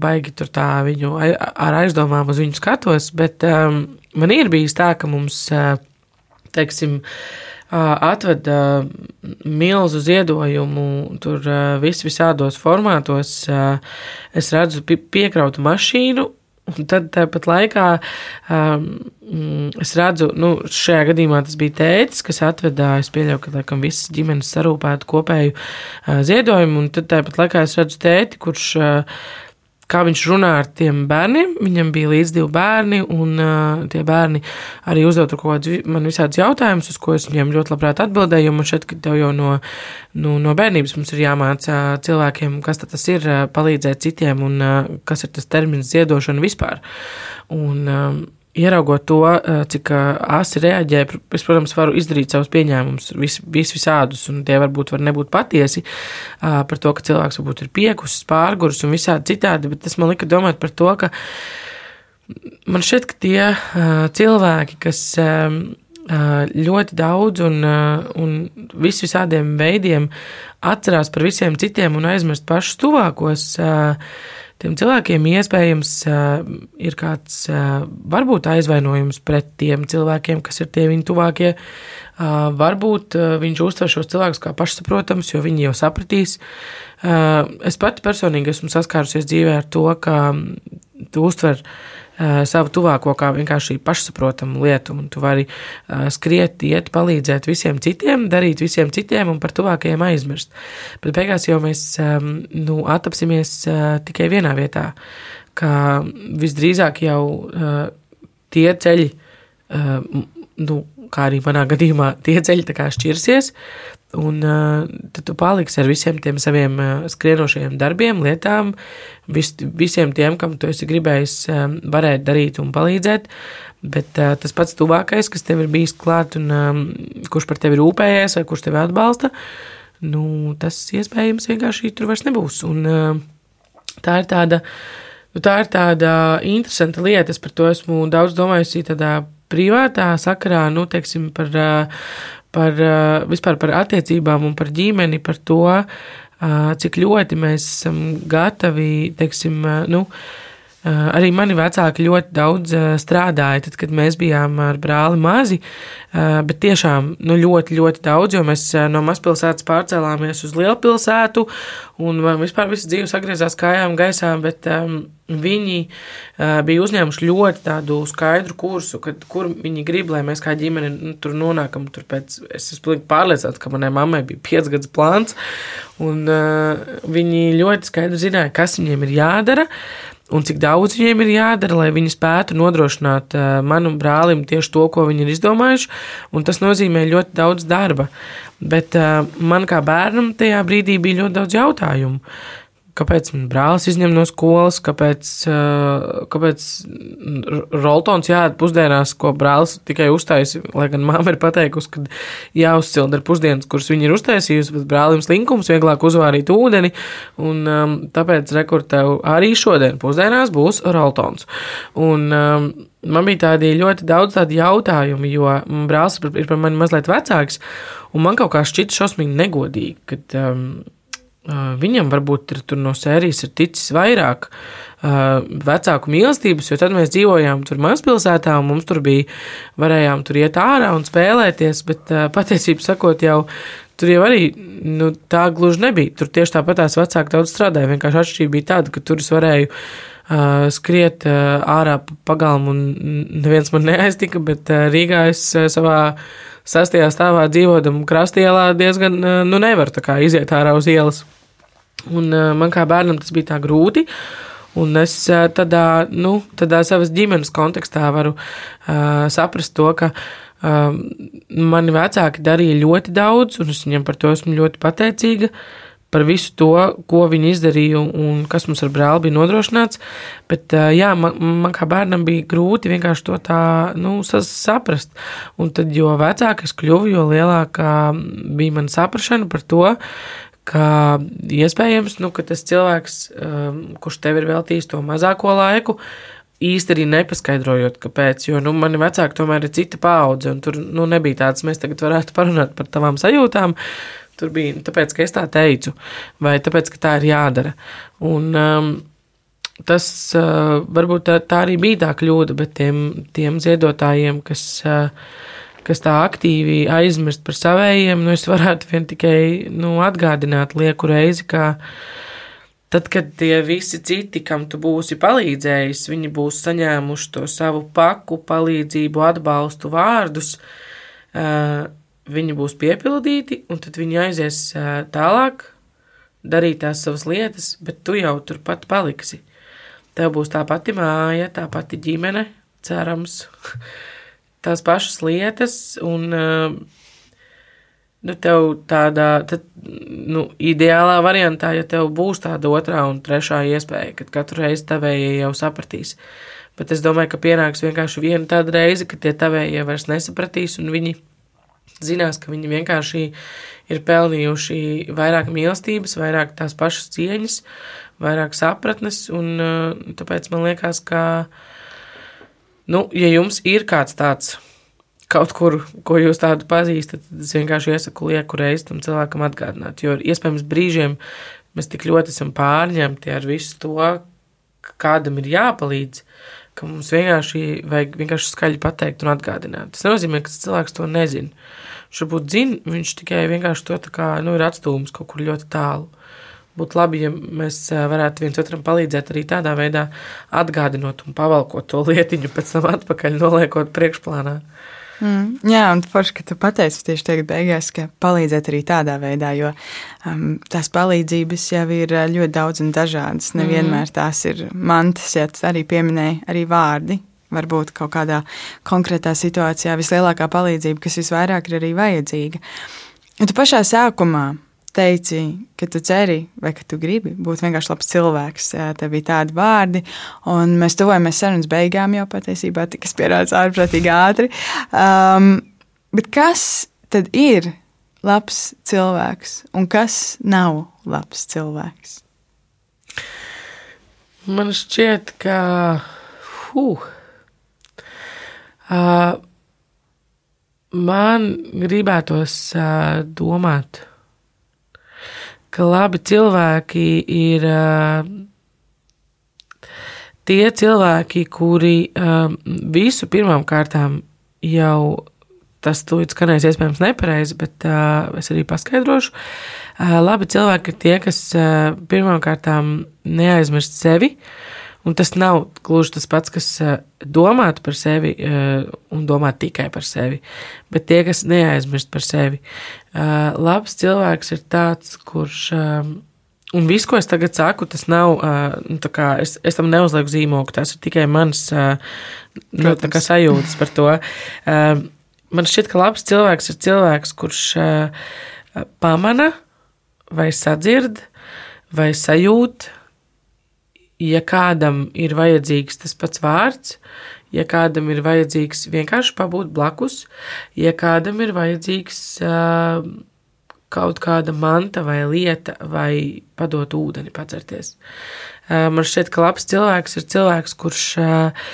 baigi tur tā viņu ar aizdomām uz viņu skatos, bet um, man ir bijis tā, ka mums, teiksim, atveda milzu ziedojumu, tur vis visādos formātos. Es redzu piekrautu mašīnu, Un tad tāpat laikā um, es redzu, nu, šajā gadījumā tas bija tētis, kas atveda, es pieļauju, ka laikam visas ģimenes sarūpētu kopēju uh, ziedojumu, un tad tāpat laikā es redzu tēti, kurš uh, kā viņš runā ar tiem bērniem. Viņam bija līdz divi bērni, un uh, tie bērni arī uzdeva kaut kādus man visādus jautājumus, uz ko es viņiem ļoti labprāt atbildēju. Man šķiet, ka tev jau no, no, no bērnības mums ir jāmācā cilvēkiem, kas tas ir, palīdzēt citiem un uh, kas ir tas termins ziedošana vispār. Un, uh, ieraugot to, eh, cik eh, asi reaģē, es, protams, varu izdarīt savus pieņēmumus, vis, vis visādus, un tie varbūt var nebūt patiesi eh, par to, ka cilvēks varbūt ir piekusis, pārgurs un visādi citādi, bet tas man lika domāt par to, ka man šķiet, ka tie cilvēki, kas ļoti daudz un, un vis visādiem veidiem atcerās par visiem citiem un aizmirst pašus tuvākos, tiem cilvēkiem iespējams ir kāds varbūt aizvainojums pret tiem cilvēkiem, kas ir tie viņu tuvākie. Varbūt viņš uztver šos cilvēkus kā pašsaprotams, jo viņi jau sapratīs. Es pati personīgi esmu saskārusies dzīvē ar to, ka tu uztver savu tuvāko kā vienkārši pašsaprotamu lietu, un tu vari skriet, iet, palīdzēt visiem citiem, darīt visiem citiem un par tuvākajiem aizmirst. Bet beigās jau mēs nu, attapsimies tikai vienā vietā, ka visdrīzāk jau tie ceļi, nu, kā arī manā gadījumā, <laughs> tie ceļi šķirsies, Un uh, tad tu paliksi ar visiem tiem saviem uh, skrienošajiem darbiem, lietām, vis, visiem tiem, kam tu esi gribējis uh, varēt darīt un palīdzēt. Bet uh, tas pats tuvākais, kas tev ir bijis klāt un um, kurš par tevi rūpējies vai kurš tevi atbalsta, nu, tas iespējams vienkārši tur vairs nebūs. Un, uh, tā ir tāda. Nu, tā ir tāda interesanta lieta. Es par to esmu daudz domājusi tādā privātā sakarā, nu, teiksim, par uh, par vispār par attiecībām un par ģimeni, par to, cik ļoti mēs esam gatavi, teiksim, nu, Arī mani vecāki ļoti daudz strādāja, tad, kad mēs bijām ar brāli mazi, bet tiešām nu, ļoti, ļoti daudz, jo mēs no mazpilsētas pārcēlāmies uz lielpilsētu, un vispār visas dzīves atgriezās kājām gaisā, bet um, viņi uh, bija uzņēmuši ļoti tādu skaidru kursu, kad, kur viņi grib, lai mēs kā ģimene nu, tur nonākam. Tur pēc, es esmu pārliecināts, ka manai mammai bija piecgadus plāns, un uh, viņi ļoti skaidri zināja, kas viņiem ir jādara. Un cik daudz viņiem ir jādara, lai viņi spētu nodrošināt uh, manam brālim tieši to, ko viņi ir izdomājuši. Tas nozīmē ļoti daudz darba. Bet uh, man kā bērnam tajā brīdī bija ļoti daudz jautājumu. Kāpēc brālis izņem no skolas, kāpēc, kāpēc roltons jāēd pusdienās, ko brālis tikai uztaisīja, lai gan māma ir pateikusi, ka jāuzcild ar pusdienas, kuras viņa ir uztaisījusi, bet brālim slinkums vieglāk uzvārīt ūdeni, un um, tāpēc rekurtev arī šodien pusdienās būs roltons. Un, um, man bija tādi ļoti daudz tādu jautājumu, jo brālis ir par mani mazliet vecāks, un man kaut kā šķita šausmīgi negodīgi, kad um, Viņam varbūt ir no sērijas ir ticis vairāk uh, vecāku mīlestības, jo tad mēs dzīvojām tur mazpilsētā, un mums tur bija, varējām tur iet ārā un spēlēties, bet uh, patiesībā sakot, jau tur jau arī nu, tā gluži nebija. Tur tieši tāpat tās vecāki daudz strādāja. Vienkārši atšķirība bija tāda, ka tur es varēju uh, skriet uh, ārā pagalmu, un neviens man neaiztika, bet uh, Rīgā es uh, savā sastajā stāvā dzīvodam krastielā diezgan, uh, nu, nevaru tā kā iziet ārā uz ielas. Un uh, man kā bērnam tas bija tā grūti. Un es tādā, nu, tādā savas ģimenes kontekstā varu uh, saprast to, ka uh, mani vecāki darīja ļoti daudz, un es viņiem par to esmu ļoti pateicīga. Uh, par visu to, ko viņi izdarīja un kas mums ar brāli bija nodrošināts. Bet, jā, man, man kā bērnam bija grūti vienkārši to tā nu, saprast. Un tad, jo vecāk es kļuvu, jo lielāka bija mana saprašana par to, ka iespējams, nu, ka tas cilvēks, kurš tev ir veltījis to mazāko laiku, īsti arī nepaskaidrojot, kāpēc. Jo nu, mani vecāki tomēr ir cita paudze, un tur nu, nebija tāds, mēs tagad varētu parunāt par tavām sajūtām. Tur bija tāpēc, ka es tā teicu, vai tāpēc, ka tā ir jādara. Un, um, tas uh, varbūt tā, tā arī bija tā kļūda, bet tiem, tiem ziedotājiem, kas, uh, kas tā aktīvi aizmirst par savējiem, nu, es varētu vien tikai nu, atgādināt lieku reizi, ka tad, kad tie visi citi, kam tu būsi palīdzējis, viņi būs saņēmuši to savu paku, palīdzību, atbalstu vārdus. Uh, viņi būs piepildīti, un tad viņi aizies tālāk, darīt tās savas lietas, bet tu jau turpat paliksi. Tev būs tā pati māja, tā pati ģimene, cerams, <laughs> tās pašas lietas, un nu, tev tādā, tad, nu, ideālā variantā, ja tev būs tāda otrā un trešā iespēja, kad katru reizi tavējie jau sapratīs. Bet es domāju, ka pienāks vienkārši viena tāda reize, kad tie tavējie vairs nesapratīs, un viņi zinās, ka viņi vienkārši ir pelnījuši vairāk mīlestības, vairāk tās pašas cieņas, vairāk sapratnes, un uh, tāpēc man liekas, ka, nu, ja jums ir kāds tāds kaut kur, ko jūs tādu pazīstat, tad es vienkārši iesaku lieku reizi tam cilvēkam atgādināt, jo iespējams brīžiem mēs tik ļoti esam pārņemti ar visu to, kādam ir jāpalīdz, ka mums vienkārši vajag vienkārši skaļi pateikt un atgādināt. Tas nozīmē, ka cilvēks to nezina. Viņš varbūt zina, viņš tikai vienkārši to kā, nu, ir atstūmis kaut kur ļoti tālu. Būtu labi, ja mēs varētu viens otram palīdzēt arī tādā veidā, atgādinot un pavalkot to lietiņu, pēc tam atpakaļ noliekot priekšplānā. Mm, jā, un forši, ka tu pateici tieši tagad beigās, ka palīdzēt arī tādā veidā, jo um, tās palīdzības jau ir ļoti daudz un dažādas. Nevienmēr mm. tās ir mantas, ja arī pieminēja arī vārdi, varbūt kaut kādā konkrētā situācijā vislielākā palīdzība, kas visvairāk ir arī vajadzīga. Un tu pašā sākumā teici, ka tu ceri vai ka tu gribi būt vienkārši labs cilvēks. Tev bija tādi vārdi, un mēs tuvojamies sarunas beigām jau patiesībā, tas pierādās ārprātīgi ātri. Um, bet kas tad ir labs cilvēks un kas nav labs cilvēks? Man šķiet, ka. Huh, Uh, man gribētos uh, domāt, ka labi cilvēki ir tie cilvēki, kuri visu pirmām kārtām jau tas tūlīt skanēs iespējams nepareizi, bet uh, es arī paskaidrošu. Uh, labi cilvēki ir tie, kas uh, pirmām kārtām neaizmirst sevi. Uh, Un tas nav gluži tas pats, kas domāt par sevi un domāt tikai par sevi, bet tie, kas neaizmirst par sevi. Eh, labs cilvēks ir tāds, kurš. Un viss, ko es tagad saku, tas nav, nu, kā, es, es tam neuzlieku zīmogu, tas ir tikai mans nu, sajūtas par to. Man šķiet, ka labs cilvēks ir cilvēks, kurš pamana vai sadzird vai sajūt ja kādam ir vajadzīgs tas pats vārds, ja kādam ir vajadzīgs vienkārši pabūt blakus, ja kādam ir vajadzīgs uh, kaut kāda manta vai lieta, vai padot ūdeni, pacerties. Uh, man šķiet, ka labs cilvēks ir cilvēks, kurš uh,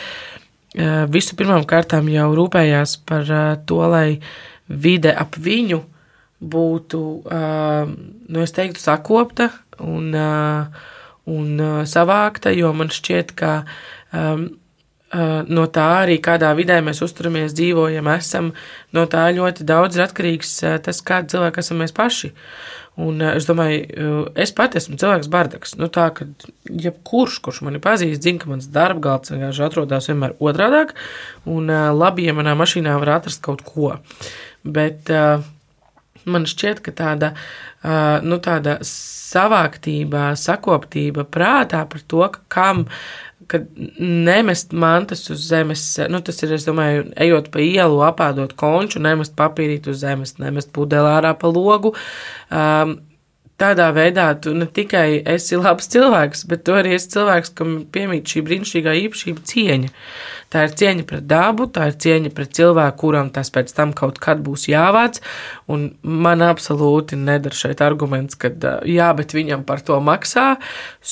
visu pirmām kārtām jau rūpējās par to, lai vide ap viņu būtu, nu, es teiktu, sakopta un un savākta, jo man šķiet, ka um, no tā arī kādā vidē mēs uzturamies, dzīvojam, esam, no tā ļoti daudz ir atkarīgs uh, tas, kāda cilvēka esam mēs paši. Un uh, es domāju, es pati esmu cilvēks bardaks. Nu, tā, ka jebkurš, kurš mani pazīst, zina, ka mans darba galds vienkārši atrodas vienmēr otrādāk, un labi, ja manā mašīnā var atrast kaut ko. Bet man šķiet, ka tāda, nu, tāda savāktība, sakoptība prātā par to, ka kam kad nemest mantas uz zemes, nu, tas ir, es domāju, ejot pa ielu, apādot konču, nemest papīrīt uz zemes, nemest pudeli ārā pa logu. Um, tādā veidā tu ne tikai esi labs cilvēks, bet tu arī esi cilvēks, kam piemīt šī brīnišķīgā īpašība cieņa. Tā ir cieņa pret dabu, tā ir cieņa pret cilvēku, kuram tas pēc tam kaut kad būs jāvāc. Un man absolūti nedara šeit arguments, ka jā, bet viņam par to maksā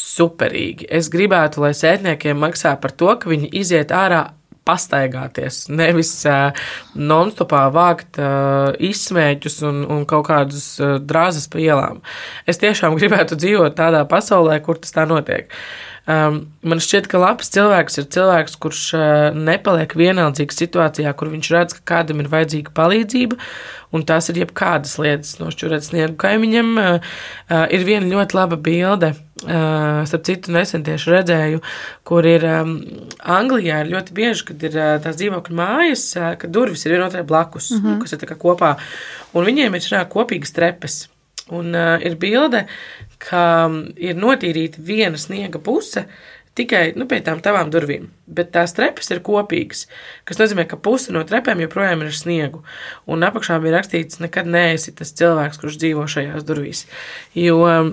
superīgi. Es gribētu, lai sētniekiem maksā par to, ka viņi iziet ārā pastaigāties, nevis uh, non-stopā vākt uh, izsmēķus un, un kaut kādus uh, drāzes pa ielām. Es tiešām <laughs> gribētu dzīvot tādā pasaulē, kur tas tā notiek. Um, man šķiet, ka labs cilvēks ir cilvēks, kurš uh, nepaliek vienaldzīgs situācijā, kur viņš redz, ka kādam ir vajadzīga palīdzība, un tās ir jebkādas lietas. Nošķirot sniegu kaimiņam, uh, uh, ir viena ļoti laba bilde. Uh, starp citu, nesen tieši redzēju, kur ir um, Anglijā ir ļoti bieži, kad ir uh, tās dzīvokļu mājas, uh, ka durvis ir vienotrai blakus, mm -hmm. nu, kas ir kopā, un viņiem ir šā kopīgas trepes. Un uh, ir bilde, ka ir notīrīta viena sniega puse tikai nu, pie tām tavām durvīm, bet tās trepas ir kopīgas, kas nozīmē, ka puse no trepēm joprojām ir ar sniegu. Un apakšā bija rakstīts, nekad neesi tas cilvēks, kurš dzīvo šajās durvīs. Jo uh,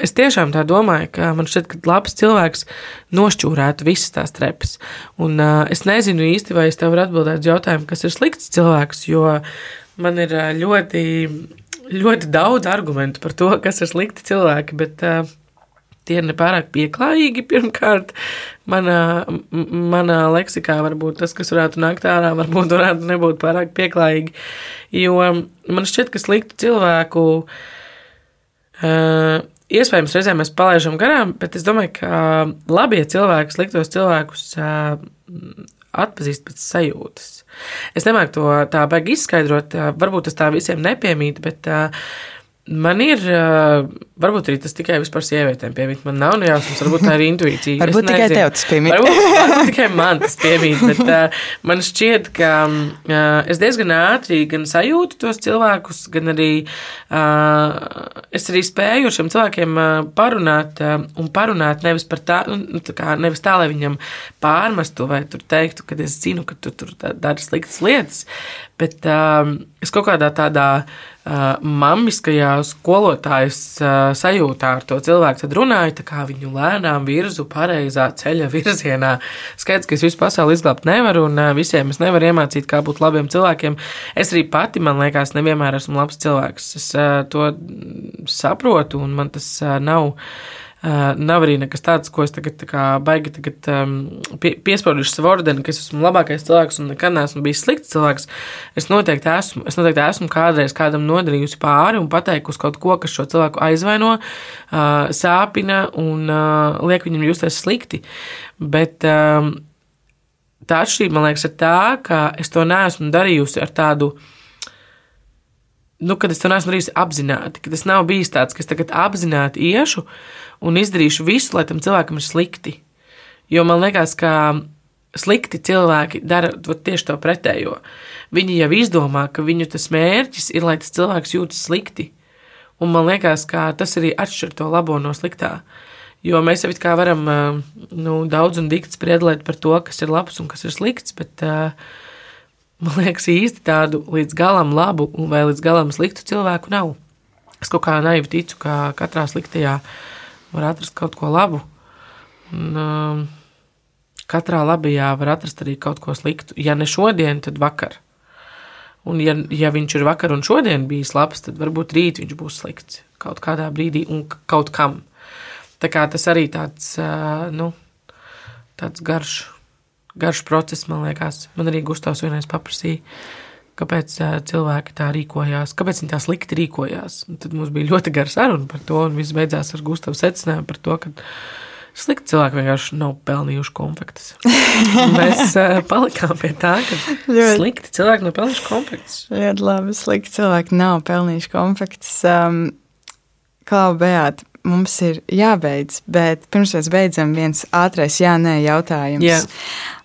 es tiešām tā domāju, ka man šķiet, ka labs cilvēks nošķūrētu visas tās trepas. Un uh, es nezinu īsti, vai es tev varu atbildēt uz jautājumu, kas ir slikts cilvēks, jo man ir ļoti ļoti daudz argumentu par to, kas ir slikti cilvēki, bet uh, tie ir nepārāk pieklājīgi. Pirmkārt, manā, manā leksikā varbūt tas, kas varētu nākt ārā, varbūt varētu nebūt pārāk pieklājīgi. Jo man šķiet, ka sliktu cilvēku. Uh, Iespējams, reizēm mēs palaidām garām, bet es domāju, ka labie cilvēki, sliktos cilvēkus atpazīst pēc sajūtas. Es nemāku to tā baigi izskaidrot, varbūt tas tā visiem nepiemīt, bet Man ir, varbūt arī tas tikai vispār sievietēm piemīt. Man nav nejausmas, varbūt tā ir intuīcija. varbūt tikai tev tas piemīt. varbūt, varbūt tikai man tas piemīt, bet uh, man šķiet, ka uh, es diezgan ātri gan sajūtu tos cilvēkus, gan arī uh, es arī spēju ar šiem cilvēkiem uh, parunāt uh, un parunāt nevis par tā, nu, tā kā, nevis tā, lai viņam pārmestu vai tur teiktu, ka es zinu, ka tu tur dari sliktas lietas, bet uh, es kaut kādā tādā uh, mamiskajā skolotājas uh, sajūtā ar to cilvēku runāju, tā kā viņu lēnām virzu pareizā ceļa virzienā. Skaidrs, ka es visu pasauli izglābt nevaru, un uh, visiem es nevaru iemācīt, kā būt labiem cilvēkiem. Es arī pati, man liekas, nevienmēr esmu labs cilvēks. Es uh, to saprotu, un man tas uh, nav. Uh, nav arī nekas tāds, ko es tagad baigi tagad, um, pie, piespaudīšu savu ordeni, ka es esmu labākais cilvēks un nekad neesmu bijis slikts cilvēks. Es noteikti esmu. Es noteikti esmu kādreiz kādam nodarījusi pāri un pateikusi kaut ko, kas šo cilvēku aizvaino, uh, sāpina un uh, liek viņam justies slikti. Bet um, tā atšķirība, man liekas, ir tā, ka es to neesmu darījusi ar tādu nu, kad es to neesmu darījis apzināti, ka tas nav bijis tāds, ka es tagad apzināti iešu un izdarīšu visu, lai tam cilvēkam ir slikti. Jo man liekas, ka slikti cilvēki dara tieši to pretējo. Viņi jau izdomā, ka viņu tas mērķis ir, lai tas cilvēks jūtas slikti. Un man liekas, ka tas arī atšķir to labo no sliktā. Jo mēs jau kā varam nu, daudz un dikti spriedlēt par to, kas ir labs un kas ir slikts, bet uh, man liekas, īsti tādu līdz galam labu vai līdz galam sliktu cilvēku nav. Es kaut kā naivi ticu, ka katrā sliktajā var atrast kaut ko labu. Un, um, katrā labajā var atrast arī kaut ko sliktu. Ja ne šodien, tad vakar. Un, ja, ja viņš ir vakar un šodien bijis labs, tad varbūt rīt viņš būs slikts kaut kādā brīdī un kaut kam. Tā kā tas arī tāds, uh, nu, tāds garš garš process, man liekas. Man arī Gustavs vienreiz paprasīja, kāpēc cilvēki tā rīkojās, kāpēc viņi tā slikti rīkojās. Un tad mums bija ļoti gara saruna par to, un viss beidzās ar Gustavu secinājumu par to, ka slikti cilvēki vienkārši nav pelnījuši konfektes. <laughs> Mēs palikām pie tā, ka ļoti, slikti cilvēki nav pelnījuši konfektes. Ļoti labi, slikti cilvēki nav pelnījuši konfektes. Um, Klau, Beat, mums ir jābeidz, bet pirms mēs beidzam, viens ātrais jā-nē jautājums. Jā.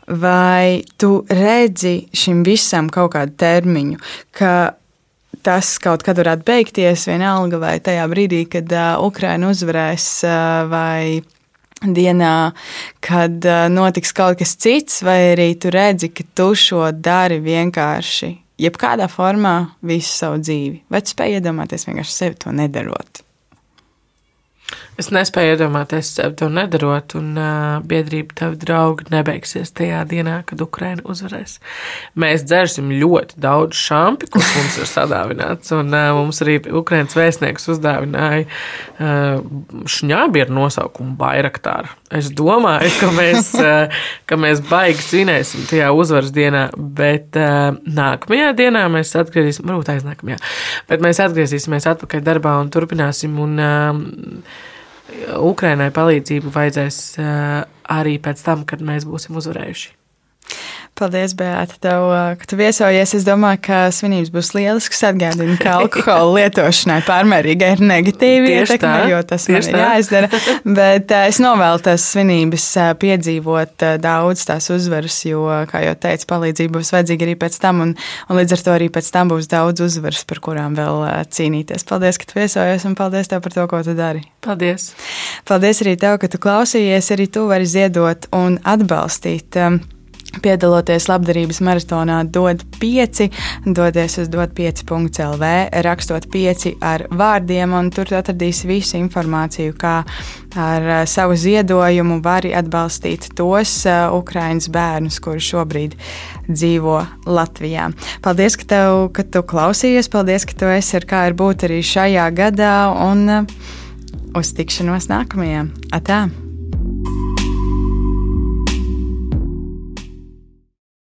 Vai tu redzi šim visam kaut kādu termiņu, ka tas kaut kad varētu beigties, vienalga vai tajā brīdī, kad uh, Ukraina uzvarēs, uh, vai dienā, kad uh, notiks kaut kas cits, vai arī tu redzi, ka tu šo dari vienkārši, jebkādā formā, visu savu dzīvi. Vai tu spēj iedomāties vienkārši sevi to nedarot? Es nespēju iedomāties sev to nedarot, un uh, biedrība tavi draugi nebeigsies tajā dienā, kad Ukraina uzvarēs. Mēs dzersim ļoti daudz šampi, kurš mums ir sadāvināts, un uh, mums arī Ukrainas vēstnieks uzdāvināja uh, šņābi ar nosaukumu Bairaktāra. Es domāju, ka mēs, uh, ka mēs baigi svinēsim tajā uzvaras dienā, bet uh, nākamajā dienā mēs atgriezīsimies, varbūt aiznākamajā, bet mēs atgriezīsimies atpakaļ darbā un turpināsim. Un, uh, Ukrainai palīdzību vajadzēs eh, arī pēc tam, kad mēs būsim uzvarējuši. Paldies, Beata, tev, ka tu viesojies. Es domāju, ka svinības būs lielisks. Atgādini, ka alkohola lietošanai pārmērīgai ir negatīva ietekme, jo tas man ir jāizdara. Bet es novēlu tās svinības piedzīvot daudz tās uzvaras, jo, kā jau teicu, palīdzība būs vajadzīga arī pēc tam, un, un līdz ar to arī pēc tam būs daudz uzvaras, par kurām vēl cīnīties. Paldies, ka tu viesojies, un paldies tev par to, ko tu dari. Paldies! Paldies arī tev, ka tu klausījies. Arī tu vari ziedot un atbalstīt Piedaloties labdarības maratonā, dod 5, dodies uz dod5.lv, rakstot 5 ar vārdiem, un tur atradīs visu informāciju, kā ar uh, savu ziedojumu var atbalstīt tos uh, Ukraiņas bērnus, kuri šobrīd dzīvo Latvijā. Paldies, ka, tev, ka tu klausījies, paldies, ka tu esi ar kā ir būt arī šajā gadā, un uh, uz tikšanos nākamajā. Atā!